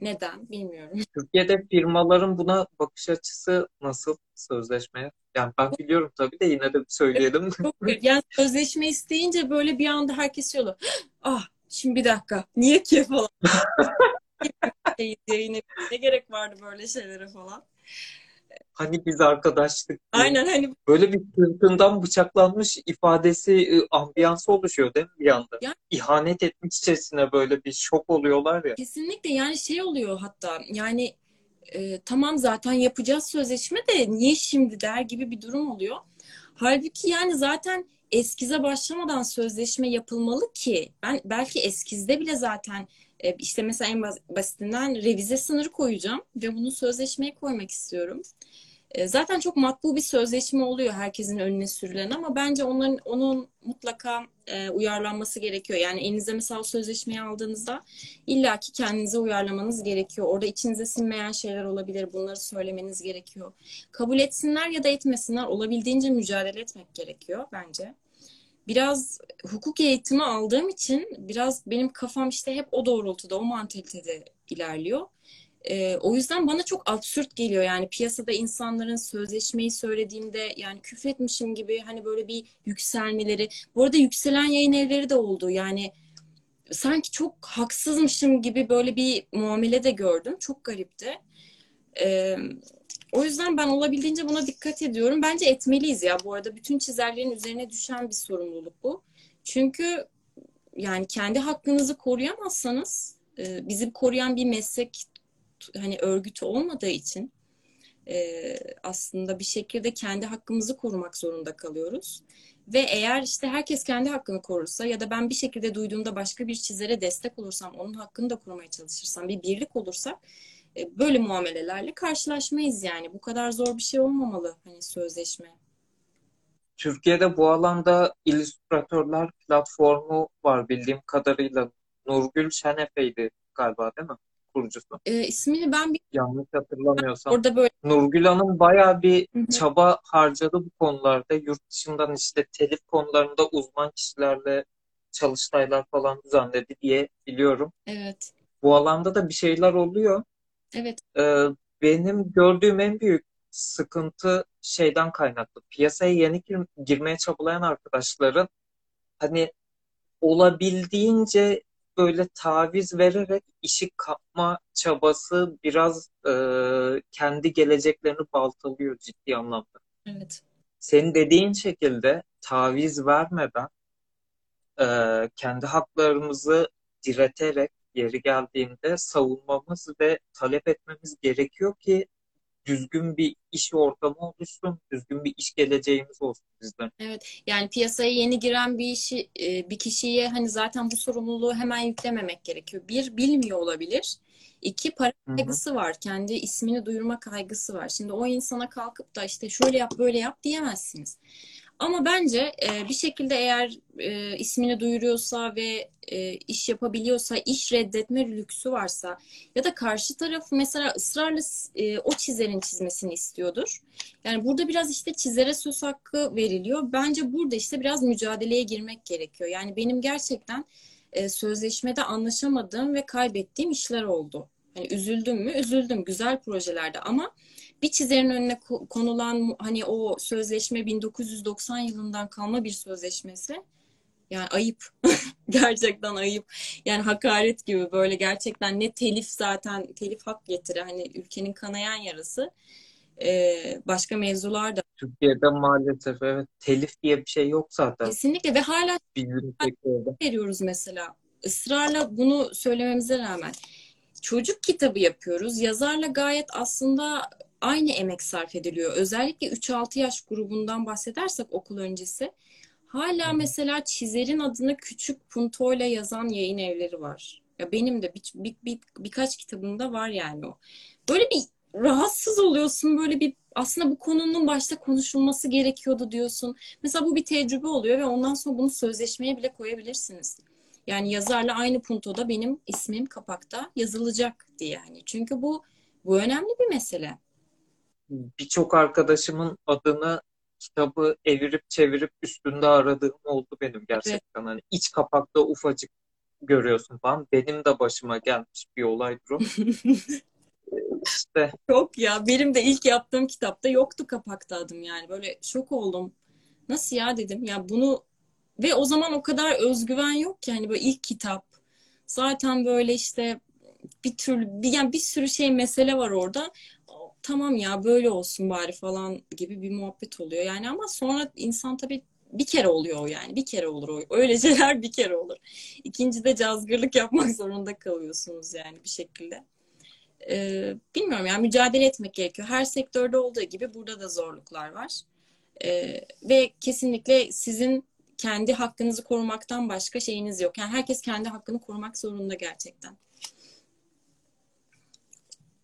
Neden bilmiyorum. Türkiye'de firmaların buna bakış açısı nasıl sözleşmeye? Yani ben biliyorum tabii de yine de söyleyelim. Yani sözleşme isteyince böyle bir anda herkes şey oluyor. Ah şimdi bir dakika niye ki falan. Şey, yayın ne gerek vardı böyle şeylere falan. Hani biz arkadaştık diye. Aynen hani Böyle bir sırtından bıçaklanmış ifadesi, e, ambiyansı oluşuyor değil mi bir anda? ya İhanet etmişçesine böyle bir şok oluyorlar ya. kesinlikle yani şey oluyor hatta yani e, tamam zaten yapacağız sözleşme de niye şimdi der gibi bir durum oluyor. Halbuki yani zaten eskize başlamadan sözleşme yapılmalı ki ben belki eskizde bile zaten e, işte mesela en bas- basitinden revize sınırı koyacağım ve bunu sözleşmeye koymak istiyorum. E, Zaten çok makbul bir sözleşme oluyor herkesin önüne sürülen ama bence onların onun mutlaka e, uyarlanması gerekiyor. Yani elinize mesela sözleşmeyi aldığınızda illaki kendinize uyarlamanız gerekiyor. Orada içinize sinmeyen şeyler olabilir. Bunları söylemeniz gerekiyor. Kabul etsinler ya da etmesinler olabildiğince mücadele etmek gerekiyor bence. Biraz hukuk eğitimi aldığım için biraz benim kafam işte hep o doğrultuda, o mantalitede ilerliyor. Ee, o yüzden bana çok absürt geliyor yani piyasada insanların sözleşmeyi söylediğimde yani küfretmişim gibi hani böyle bir yükselmeleri. Bu arada yükselen yayın evleri de oldu yani sanki çok haksızmışım gibi böyle bir muamele de gördüm. Çok garipti. Ee, o yüzden ben olabildiğince buna dikkat ediyorum. Bence etmeliyiz ya bu arada bütün çizerlerin üzerine düşen bir sorumluluk bu. Çünkü yani kendi hakkınızı koruyamazsanız e, bizi koruyan bir meslek hani örgütü olmadığı için e, aslında bir şekilde kendi hakkımızı korumak zorunda kalıyoruz. Ve eğer işte herkes kendi hakkını korursa ya da ben bir şekilde duyduğumda başka bir çizere destek olursam, onun hakkını da korumaya çalışırsam, bir birlik olursak böyle muamelelerle karşılaşmayız yani. Bu kadar zor bir şey olmamalı hani sözleşme. Türkiye'de bu alanda illüstratörler platformu var bildiğim kadarıyla. Nurgül Şenefe'ydi galiba değil mi? Kurucusu. E, ismini ben bir Yanlış hatırlamıyorsam. orada böyle Nurgül Hanım bayağı bir çaba harcadı bu konularda. Yurt dışından işte telif konularında uzman kişilerle çalıştaylar falan düzenledi diye biliyorum. evet Bu alanda da bir şeyler oluyor. Evet Ee, benim gördüğüm en büyük sıkıntı şeyden kaynaklı. Piyasaya yeni gir- girmeye çabalayan arkadaşların hani olabildiğince böyle taviz vererek işi kapma çabası biraz e, kendi geleceklerini baltalıyor ciddi anlamda. Evet. Senin dediğin şekilde taviz vermeden e, kendi haklarımızı direterek yeri geldiğinde savunmamız ve talep etmemiz gerekiyor ki düzgün bir iş ortamı oluşsun, düzgün bir iş geleceğimiz olsun bizden. Evet, yani piyasaya yeni giren bir işi, e, bir kişiye hani zaten bu sorumluluğu hemen yüklememek gerekiyor. Bir, bilmiyor olabilir. İki, para kaygısı var. Kendi ismini duyurma kaygısı var. Şimdi o insana kalkıp da işte şöyle yap, böyle yap diyemezsiniz. Ama bence e, bir şekilde eğer e, ismini duyuruyorsa ve e, iş yapabiliyorsa, iş reddetme lüksü varsa ya da karşı taraf mesela ısrarla e, o çizerin çizmesini istiyordur. Yani burada biraz işte çizere söz hakkı veriliyor. Bence burada işte biraz mücadeleye girmek gerekiyor. Yani benim gerçekten e, sözleşmede anlaşamadığım ve kaybettiğim işler oldu. Hani üzüldüm mü? Üzüldüm. Güzel projelerde ama bir çizerin önüne konulan hani o sözleşme 1990 yılından kalma bir sözleşmesi. Yani ayıp. gerçekten ayıp. Yani hakaret gibi böyle gerçekten ne telif zaten telif hak getiri hani ülkenin kanayan yarası. Ee, başka mevzular da. Türkiye'de maalesef evet telif diye bir şey yok zaten. Kesinlikle ve hala veriyoruz mesela. Israrla bunu söylememize rağmen çocuk kitabı yapıyoruz. Yazarla gayet aslında aynı emek sarf ediliyor. Özellikle 3-6 yaş grubundan bahsedersek okul öncesi. Hala mesela çizerin adını küçük puntoyla yazan yayın evleri var. Ya benim de bir, bir, bir, birkaç kitabımda var yani o. Böyle bir rahatsız oluyorsun böyle bir aslında bu konunun başta konuşulması gerekiyordu diyorsun. Mesela bu bir tecrübe oluyor ve ondan sonra bunu sözleşmeye bile koyabilirsiniz. Yani yazarla aynı puntoda benim ismim kapakta yazılacak diye yani. Çünkü bu bu önemli bir mesele birçok arkadaşımın adını kitabı evirip çevirip üstünde aradığım oldu benim gerçekten. Evet. Hani iç kapakta ufacık görüyorsun falan. Benim de başıma gelmiş bir olaydır o. İşte. Yok ya benim de ilk yaptığım kitapta yoktu kapakta adım yani. Böyle şok oldum. Nasıl ya dedim. Ya bunu ve o zaman o kadar özgüven yok ki hani böyle ilk kitap. Zaten böyle işte bir türlü bir, yani bir sürü şey mesele var orada tamam ya böyle olsun bari falan gibi bir muhabbet oluyor. Yani ama sonra insan tabii bir kere oluyor yani. Bir kere olur o. Öyle şeyler bir kere olur. İkinci de cazgırlık yapmak zorunda kalıyorsunuz yani bir şekilde. Ee, bilmiyorum yani mücadele etmek gerekiyor. Her sektörde olduğu gibi burada da zorluklar var. Ee, ve kesinlikle sizin kendi hakkınızı korumaktan başka şeyiniz yok. Yani herkes kendi hakkını korumak zorunda gerçekten.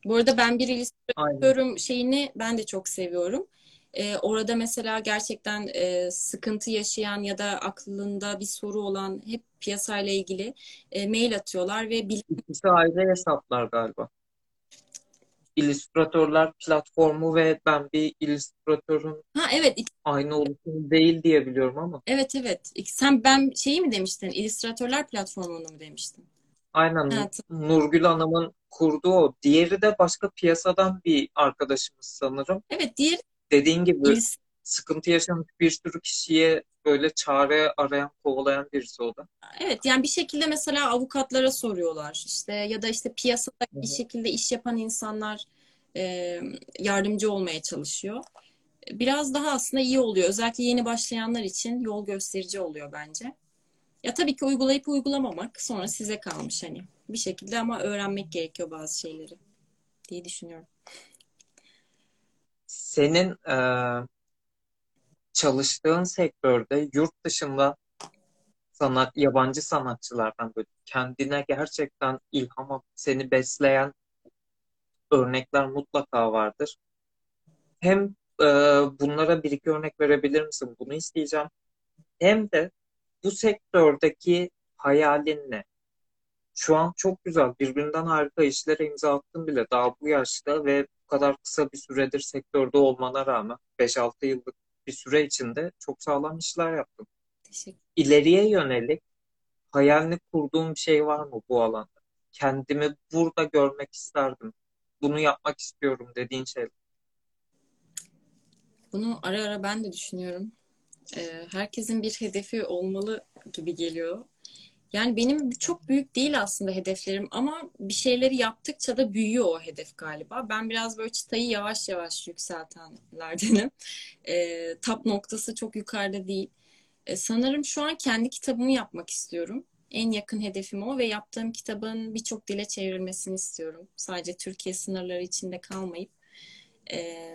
Bu arada ben bir illüstratörüm şeyini ben de çok seviyorum. Ee, orada mesela gerçekten e, sıkıntı yaşayan ya da aklında bir soru olan hep piyasayla ilgili e, mail atıyorlar ve bil- İkisi ayrı hesaplar galiba. İllüstratörler platformu ve ben bir illüstratörün ha, evet. aynı oluşum değil diye biliyorum ama. Evet evet. Sen ben şeyi mi demiştin? İllüstratörler platformunu mu demiştin? Aynen. Evet. Nurgül Hanım'ın kurduğu o. Diğeri de başka piyasadan bir arkadaşımız sanırım. Evet diğer dediğin gibi İlis... sıkıntı yaşamış bir sürü kişiye böyle çare arayan, kovalayan birisi o da. Evet yani bir şekilde mesela avukatlara soruyorlar işte ya da işte piyasada Hı-hı. bir şekilde iş yapan insanlar e, yardımcı olmaya çalışıyor. Biraz daha aslında iyi oluyor. Özellikle yeni başlayanlar için yol gösterici oluyor bence. Ya tabii ki uygulayıp uygulamamak sonra size kalmış hani. Bir şekilde ama öğrenmek gerekiyor bazı şeyleri diye düşünüyorum. Senin e, çalıştığın sektörde yurt dışında sanat, yabancı sanatçılardan böyle kendine gerçekten ilham seni besleyen örnekler mutlaka vardır. Hem e, bunlara bir iki örnek verebilir misin? Bunu isteyeceğim. Hem de bu sektördeki hayalin ne? Şu an çok güzel, birbirinden harika işlere imza attın bile daha bu yaşta ve bu kadar kısa bir süredir sektörde olmana rağmen 5-6 yıllık bir süre içinde çok sağlam işler yaptın. Teşekkür İleriye yönelik hayalini kurduğum bir şey var mı bu alanda? Kendimi burada görmek isterdim. Bunu yapmak istiyorum dediğin şey. Bunu ara ara ben de düşünüyorum. Ee, herkesin bir hedefi olmalı gibi geliyor. Yani benim çok büyük değil aslında hedeflerim ama bir şeyleri yaptıkça da büyüyor o hedef galiba. Ben biraz böyle çıtayı yavaş yavaş yükseltenlerdenim. E, tap noktası çok yukarıda değil. E, sanırım şu an kendi kitabımı yapmak istiyorum. En yakın hedefim o ve yaptığım kitabın birçok dile çevrilmesini istiyorum. Sadece Türkiye sınırları içinde kalmayıp e,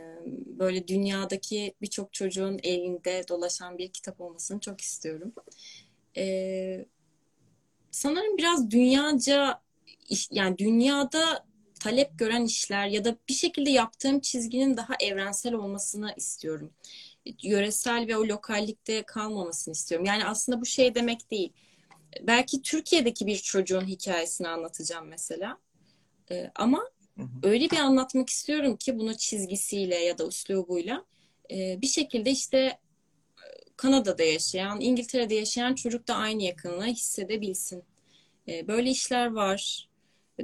böyle dünyadaki birçok çocuğun elinde dolaşan bir kitap olmasını çok istiyorum. E, sanırım biraz dünyaca yani dünyada talep gören işler ya da bir şekilde yaptığım çizginin daha evrensel olmasını istiyorum. Yöresel ve o lokallikte kalmamasını istiyorum. Yani aslında bu şey demek değil. Belki Türkiye'deki bir çocuğun hikayesini anlatacağım mesela. Ee, ama hı hı. öyle bir anlatmak istiyorum ki bunu çizgisiyle ya da üslubuyla e, bir şekilde işte Kanada'da yaşayan, İngiltere'de yaşayan çocuk da aynı yakınlığı hissedebilsin. E, böyle işler var.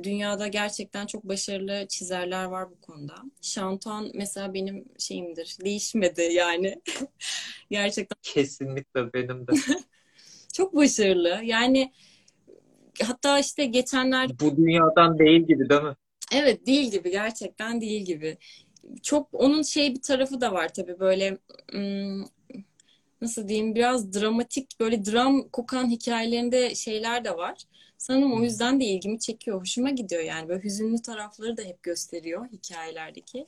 Dünyada gerçekten çok başarılı çizerler var bu konuda. Şantan mesela benim şeyimdir. Değişmedi yani. gerçekten. Kesinlikle benim de. çok başarılı. Yani hatta işte geçenler... Bu dünyadan değil gibi değil mi? Evet değil gibi. Gerçekten değil gibi. Çok onun şey bir tarafı da var tabii böyle nasıl diyeyim biraz dramatik böyle dram kokan hikayelerinde şeyler de var. Sanırım o yüzden de ilgimi çekiyor. Hoşuma gidiyor yani. Böyle hüzünlü tarafları da hep gösteriyor hikayelerdeki.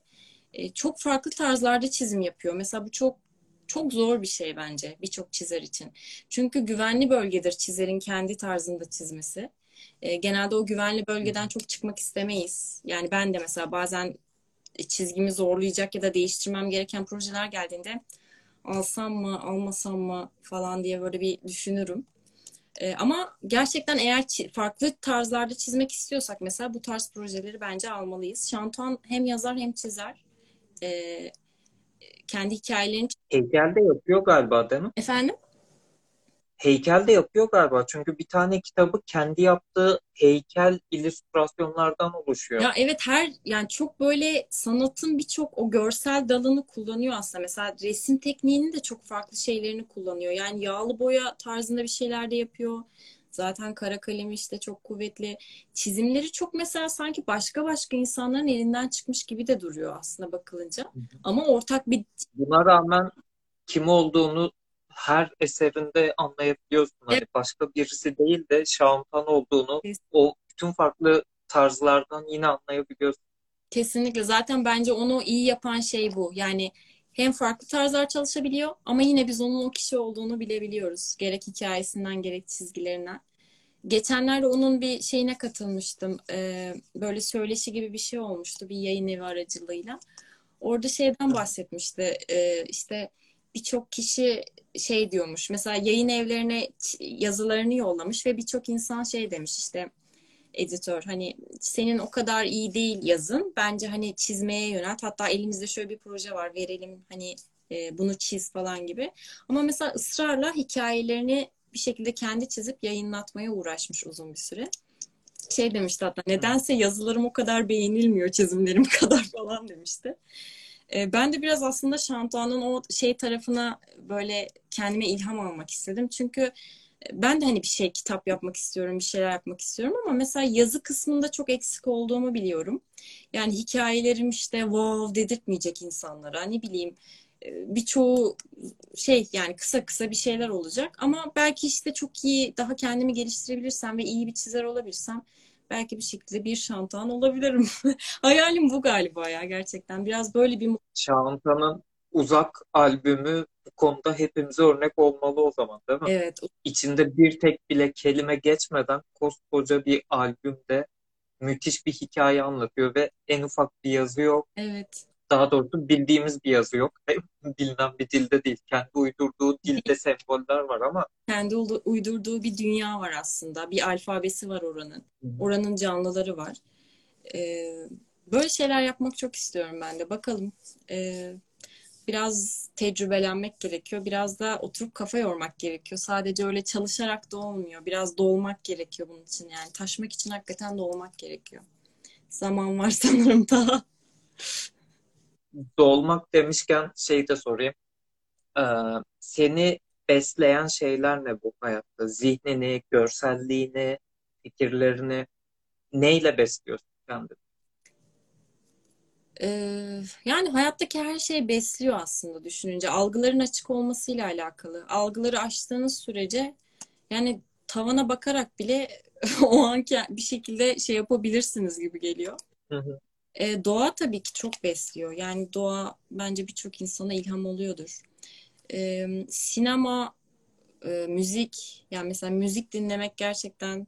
E, çok farklı tarzlarda çizim yapıyor. Mesela bu çok çok zor bir şey bence birçok çizer için. Çünkü güvenli bölgedir çizerin kendi tarzında çizmesi. E, genelde o güvenli bölgeden çok çıkmak istemeyiz. Yani ben de mesela bazen çizgimi zorlayacak ya da değiştirmem gereken projeler geldiğinde alsam mı almasam mı falan diye böyle bir düşünürüm. E, ama gerçekten eğer farklı tarzlarda çizmek istiyorsak mesela bu tarz projeleri bence almalıyız. Şantuan hem yazar hem çizer. E, kendi hikayelerini... Heykel de yapıyor galiba değil mi? Efendim? Heykel de yapıyor galiba. Çünkü bir tane kitabı kendi yaptığı heykel illüstrasyonlardan oluşuyor. Ya evet her yani çok böyle sanatın birçok o görsel dalını kullanıyor aslında. Mesela resim tekniğinin de çok farklı şeylerini kullanıyor. Yani yağlı boya tarzında bir şeyler de yapıyor. Zaten kara kalemi işte çok kuvvetli. Çizimleri çok mesela sanki başka başka insanların elinden çıkmış gibi de duruyor aslında bakılınca. Ama ortak bir... Buna rağmen kim olduğunu her eserinde anlayabiliyorsun. Hani evet. Hani başka birisi değil de Şahantan olduğunu Kesinlikle. o bütün farklı tarzlardan yine anlayabiliyorsun. Kesinlikle. Zaten bence onu iyi yapan şey bu. Yani hem farklı tarzlar çalışabiliyor ama yine biz onun o kişi olduğunu bilebiliyoruz. Gerek hikayesinden gerek çizgilerinden. Geçenlerde onun bir şeyine katılmıştım. Ee, böyle söyleşi gibi bir şey olmuştu bir yayın evi aracılığıyla. Orada şeyden bahsetmişti. Ee, işte birçok kişi şey diyormuş. Mesela yayın evlerine yazılarını yollamış ve birçok insan şey demiş işte editör hani senin o kadar iyi değil yazın. Bence hani çizmeye yönelt. Hatta elimizde şöyle bir proje var verelim hani e, bunu çiz falan gibi. Ama mesela ısrarla hikayelerini bir şekilde kendi çizip yayınlatmaya uğraşmış uzun bir süre. Şey demişti hatta nedense yazılarım o kadar beğenilmiyor çizimlerim kadar falan demişti. E, ben de biraz aslında Şantuan'ın o şey tarafına böyle kendime ilham almak istedim. Çünkü e, ben de hani bir şey kitap yapmak istiyorum, bir şeyler yapmak istiyorum ama mesela yazı kısmında çok eksik olduğumu biliyorum. Yani hikayelerim işte wow dedirtmeyecek insanlara. Ne bileyim e, birçoğu şey yani kısa kısa bir şeyler olacak ama belki işte çok iyi daha kendimi geliştirebilirsem ve iyi bir çizer olabilirsem belki bir şekilde bir şantan olabilirim. Hayalim bu galiba ya gerçekten. Biraz böyle bir... Şantan'ın uzak albümü bu konuda hepimize örnek olmalı o zaman değil mi? Evet. İçinde bir tek bile kelime geçmeden koskoca bir albümde müthiş bir hikaye anlatıyor ve en ufak bir yazı yok. Evet daha doğrusu bildiğimiz bir yazı yok. Bilinen bir dilde değil. Kendi uydurduğu dilde semboller var ama. Kendi uydurduğu bir dünya var aslında. Bir alfabesi var oranın. Oranın canlıları var. Ee, böyle şeyler yapmak çok istiyorum ben de. Bakalım. Ee, biraz tecrübelenmek gerekiyor. Biraz da oturup kafa yormak gerekiyor. Sadece öyle çalışarak da olmuyor. Biraz dolmak gerekiyor bunun için. Yani taşmak için hakikaten dolmak gerekiyor. Zaman var sanırım daha dolmak demişken şey de sorayım. Ee, seni besleyen şeyler ne bu hayatta? Zihnini, görselliğini, fikirlerini neyle besliyorsun kendini? Ee, yani hayattaki her şey besliyor aslında düşününce. Algıların açık olmasıyla alakalı. Algıları açtığınız sürece yani tavana bakarak bile o anki bir şekilde şey yapabilirsiniz gibi geliyor. Hı hı. Ee, doğa tabii ki çok besliyor. Yani doğa bence birçok insana ilham oluyordur. Ee, sinema, e, müzik, yani mesela müzik dinlemek gerçekten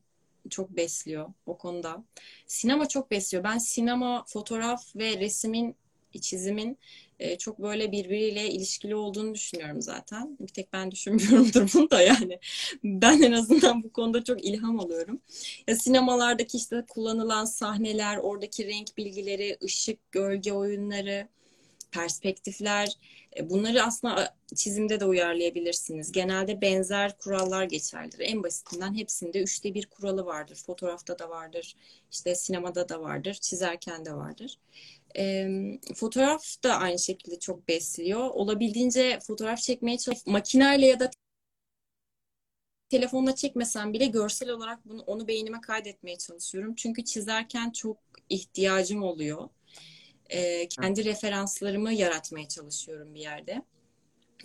çok besliyor o konuda. Sinema çok besliyor. Ben sinema, fotoğraf ve resimin, çizimin e, çok böyle birbiriyle ilişkili olduğunu düşünüyorum zaten. Bir tek ben düşünmüyorumdur bunu da yani. Ben en azından bu konuda çok ilham alıyorum. Ya sinemalardaki işte kullanılan sahneler, oradaki renk bilgileri, ışık, gölge oyunları, perspektifler e, bunları aslında çizimde de uyarlayabilirsiniz. Genelde benzer kurallar geçerlidir. En basitinden hepsinde üçte bir kuralı vardır. Fotoğrafta da vardır, işte sinemada da vardır, çizerken de vardır. E, fotoğraf da aynı şekilde çok besliyor. Olabildiğince fotoğraf çekmeye çalış. Makineyle ya da telefonla çekmesem bile görsel olarak bunu onu beynime kaydetmeye çalışıyorum. Çünkü çizerken çok ihtiyacım oluyor e, kendi referanslarımı yaratmaya çalışıyorum bir yerde.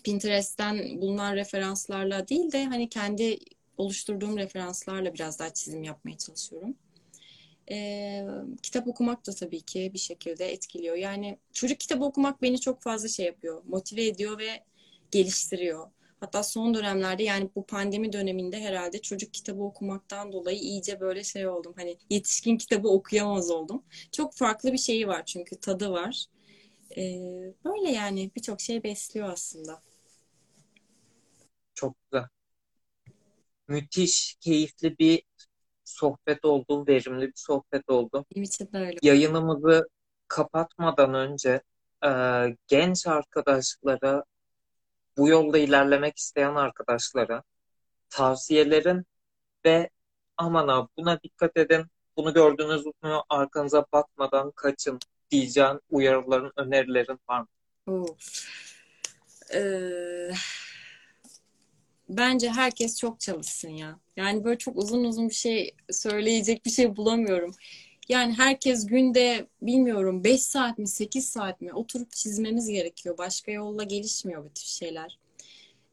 Pinterest'ten bulunan referanslarla değil de hani kendi oluşturduğum referanslarla biraz daha çizim yapmaya çalışıyorum. E, kitap okumak da tabii ki bir şekilde etkiliyor. Yani çocuk kitabı okumak beni çok fazla şey yapıyor, motive ediyor ve geliştiriyor. Hatta son dönemlerde yani bu pandemi döneminde herhalde çocuk kitabı okumaktan dolayı iyice böyle şey oldum. Hani yetişkin kitabı okuyamaz oldum. Çok farklı bir şeyi var çünkü tadı var. Ee, böyle yani birçok şey besliyor aslında. Çok güzel. Müthiş, keyifli bir sohbet oldu, verimli bir sohbet oldu. Benim için de öyle. Yayınımızı kapatmadan önce e, genç arkadaşlara bu yolda ilerlemek isteyen arkadaşlara tavsiyelerin ve aman abi buna dikkat edin, bunu gördüğünüz mü arkanıza bakmadan kaçın diyeceğin uyarıların, önerilerin var mı? Ee, bence herkes çok çalışsın ya. Yani böyle çok uzun uzun bir şey söyleyecek bir şey bulamıyorum. Yani herkes günde bilmiyorum 5 saat mi 8 saat mi oturup çizmemiz gerekiyor. Başka yolla gelişmiyor bu tür şeyler.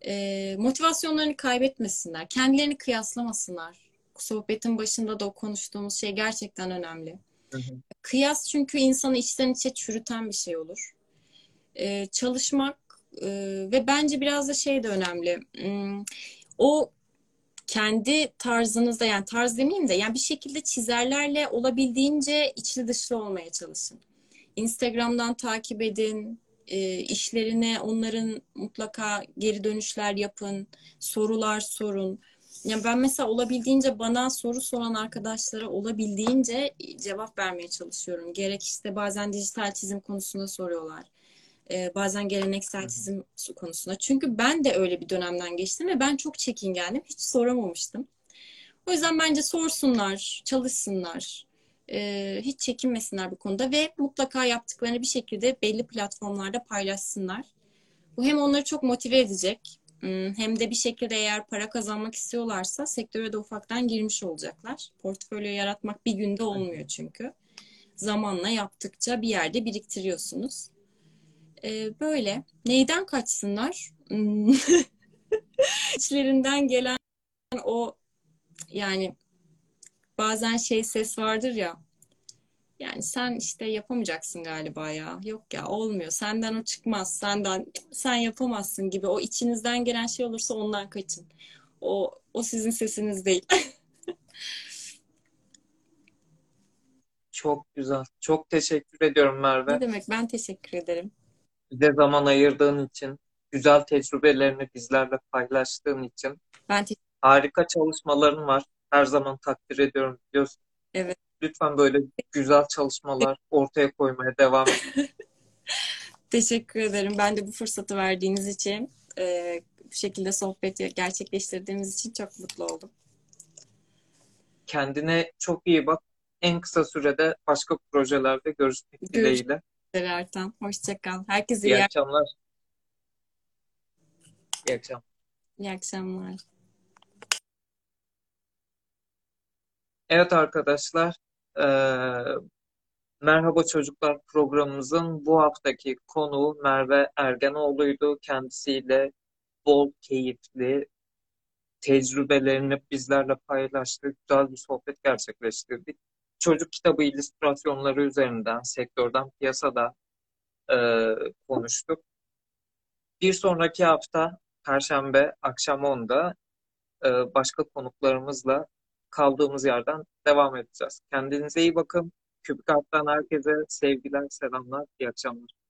Ee, motivasyonlarını kaybetmesinler. Kendilerini kıyaslamasınlar. Sohbetin başında da o konuştuğumuz şey gerçekten önemli. Hı hı. Kıyas çünkü insanı içten içe çürüten bir şey olur. Ee, çalışmak e, ve bence biraz da şey de önemli. Hmm, o kendi tarzınızda yani tarz demeyeyim de yani bir şekilde çizerlerle olabildiğince içli dışlı olmaya çalışın. Instagram'dan takip edin, e, işlerine onların mutlaka geri dönüşler yapın, sorular sorun. Yani ben mesela olabildiğince bana soru soran arkadaşlara olabildiğince cevap vermeye çalışıyorum. Gerek işte bazen dijital çizim konusunda soruyorlar. Ee, bazen geleneksel çizim konusunda. Çünkü ben de öyle bir dönemden geçtim ve ben çok çekingendim. Hiç soramamıştım. O yüzden bence sorsunlar, çalışsınlar. Ee, hiç çekinmesinler bu konuda ve mutlaka yaptıklarını bir şekilde belli platformlarda paylaşsınlar. Bu hem onları çok motive edecek hmm, hem de bir şekilde eğer para kazanmak istiyorlarsa sektöre de ufaktan girmiş olacaklar. Portfolyo yaratmak bir günde olmuyor çünkü. Zamanla yaptıkça bir yerde biriktiriyorsunuz. Ee, böyle. Neyden kaçsınlar? Hmm. İçlerinden gelen o yani bazen şey ses vardır ya yani sen işte yapamayacaksın galiba ya. Yok ya olmuyor. Senden o çıkmaz. Senden sen yapamazsın gibi. O içinizden gelen şey olursa ondan kaçın. O o sizin sesiniz değil. Çok güzel. Çok teşekkür ediyorum Merve. Ne demek? Ben teşekkür ederim. Bize zaman ayırdığın için, güzel tecrübelerini bizlerle paylaştığın için. Ben te- Harika çalışmaların var. Her zaman takdir ediyorum biliyorsun. Evet. Lütfen böyle güzel çalışmalar ortaya koymaya devam edin. Teşekkür ederim. Ben de bu fırsatı verdiğiniz için, e, bu şekilde sohbet gerçekleştirdiğimiz için çok mutlu oldum. Kendine çok iyi bak. En kısa sürede başka projelerde görüşmek dileğiyle. Görüşmek Ertan. Hoşçakal. Herkese iyi, iyi akşamlar. İyi akşamlar. İyi akşamlar. Evet arkadaşlar, eee, Merhaba Çocuklar programımızın bu haftaki konuğu Merve Ergenoğlu'ydu. Kendisiyle bol keyifli tecrübelerini bizlerle paylaştı. Güzel bir sohbet gerçekleştirdik. Çocuk kitabı illüstrasyonları üzerinden, sektörden, piyasada eee, konuştuk. Bir sonraki hafta Perşembe akşam 10'da eee, başka konuklarımızla kaldığımız yerden devam edeceğiz. Kendinize iyi bakın. Kübik Art'tan herkese sevgiler, selamlar, iyi akşamlar.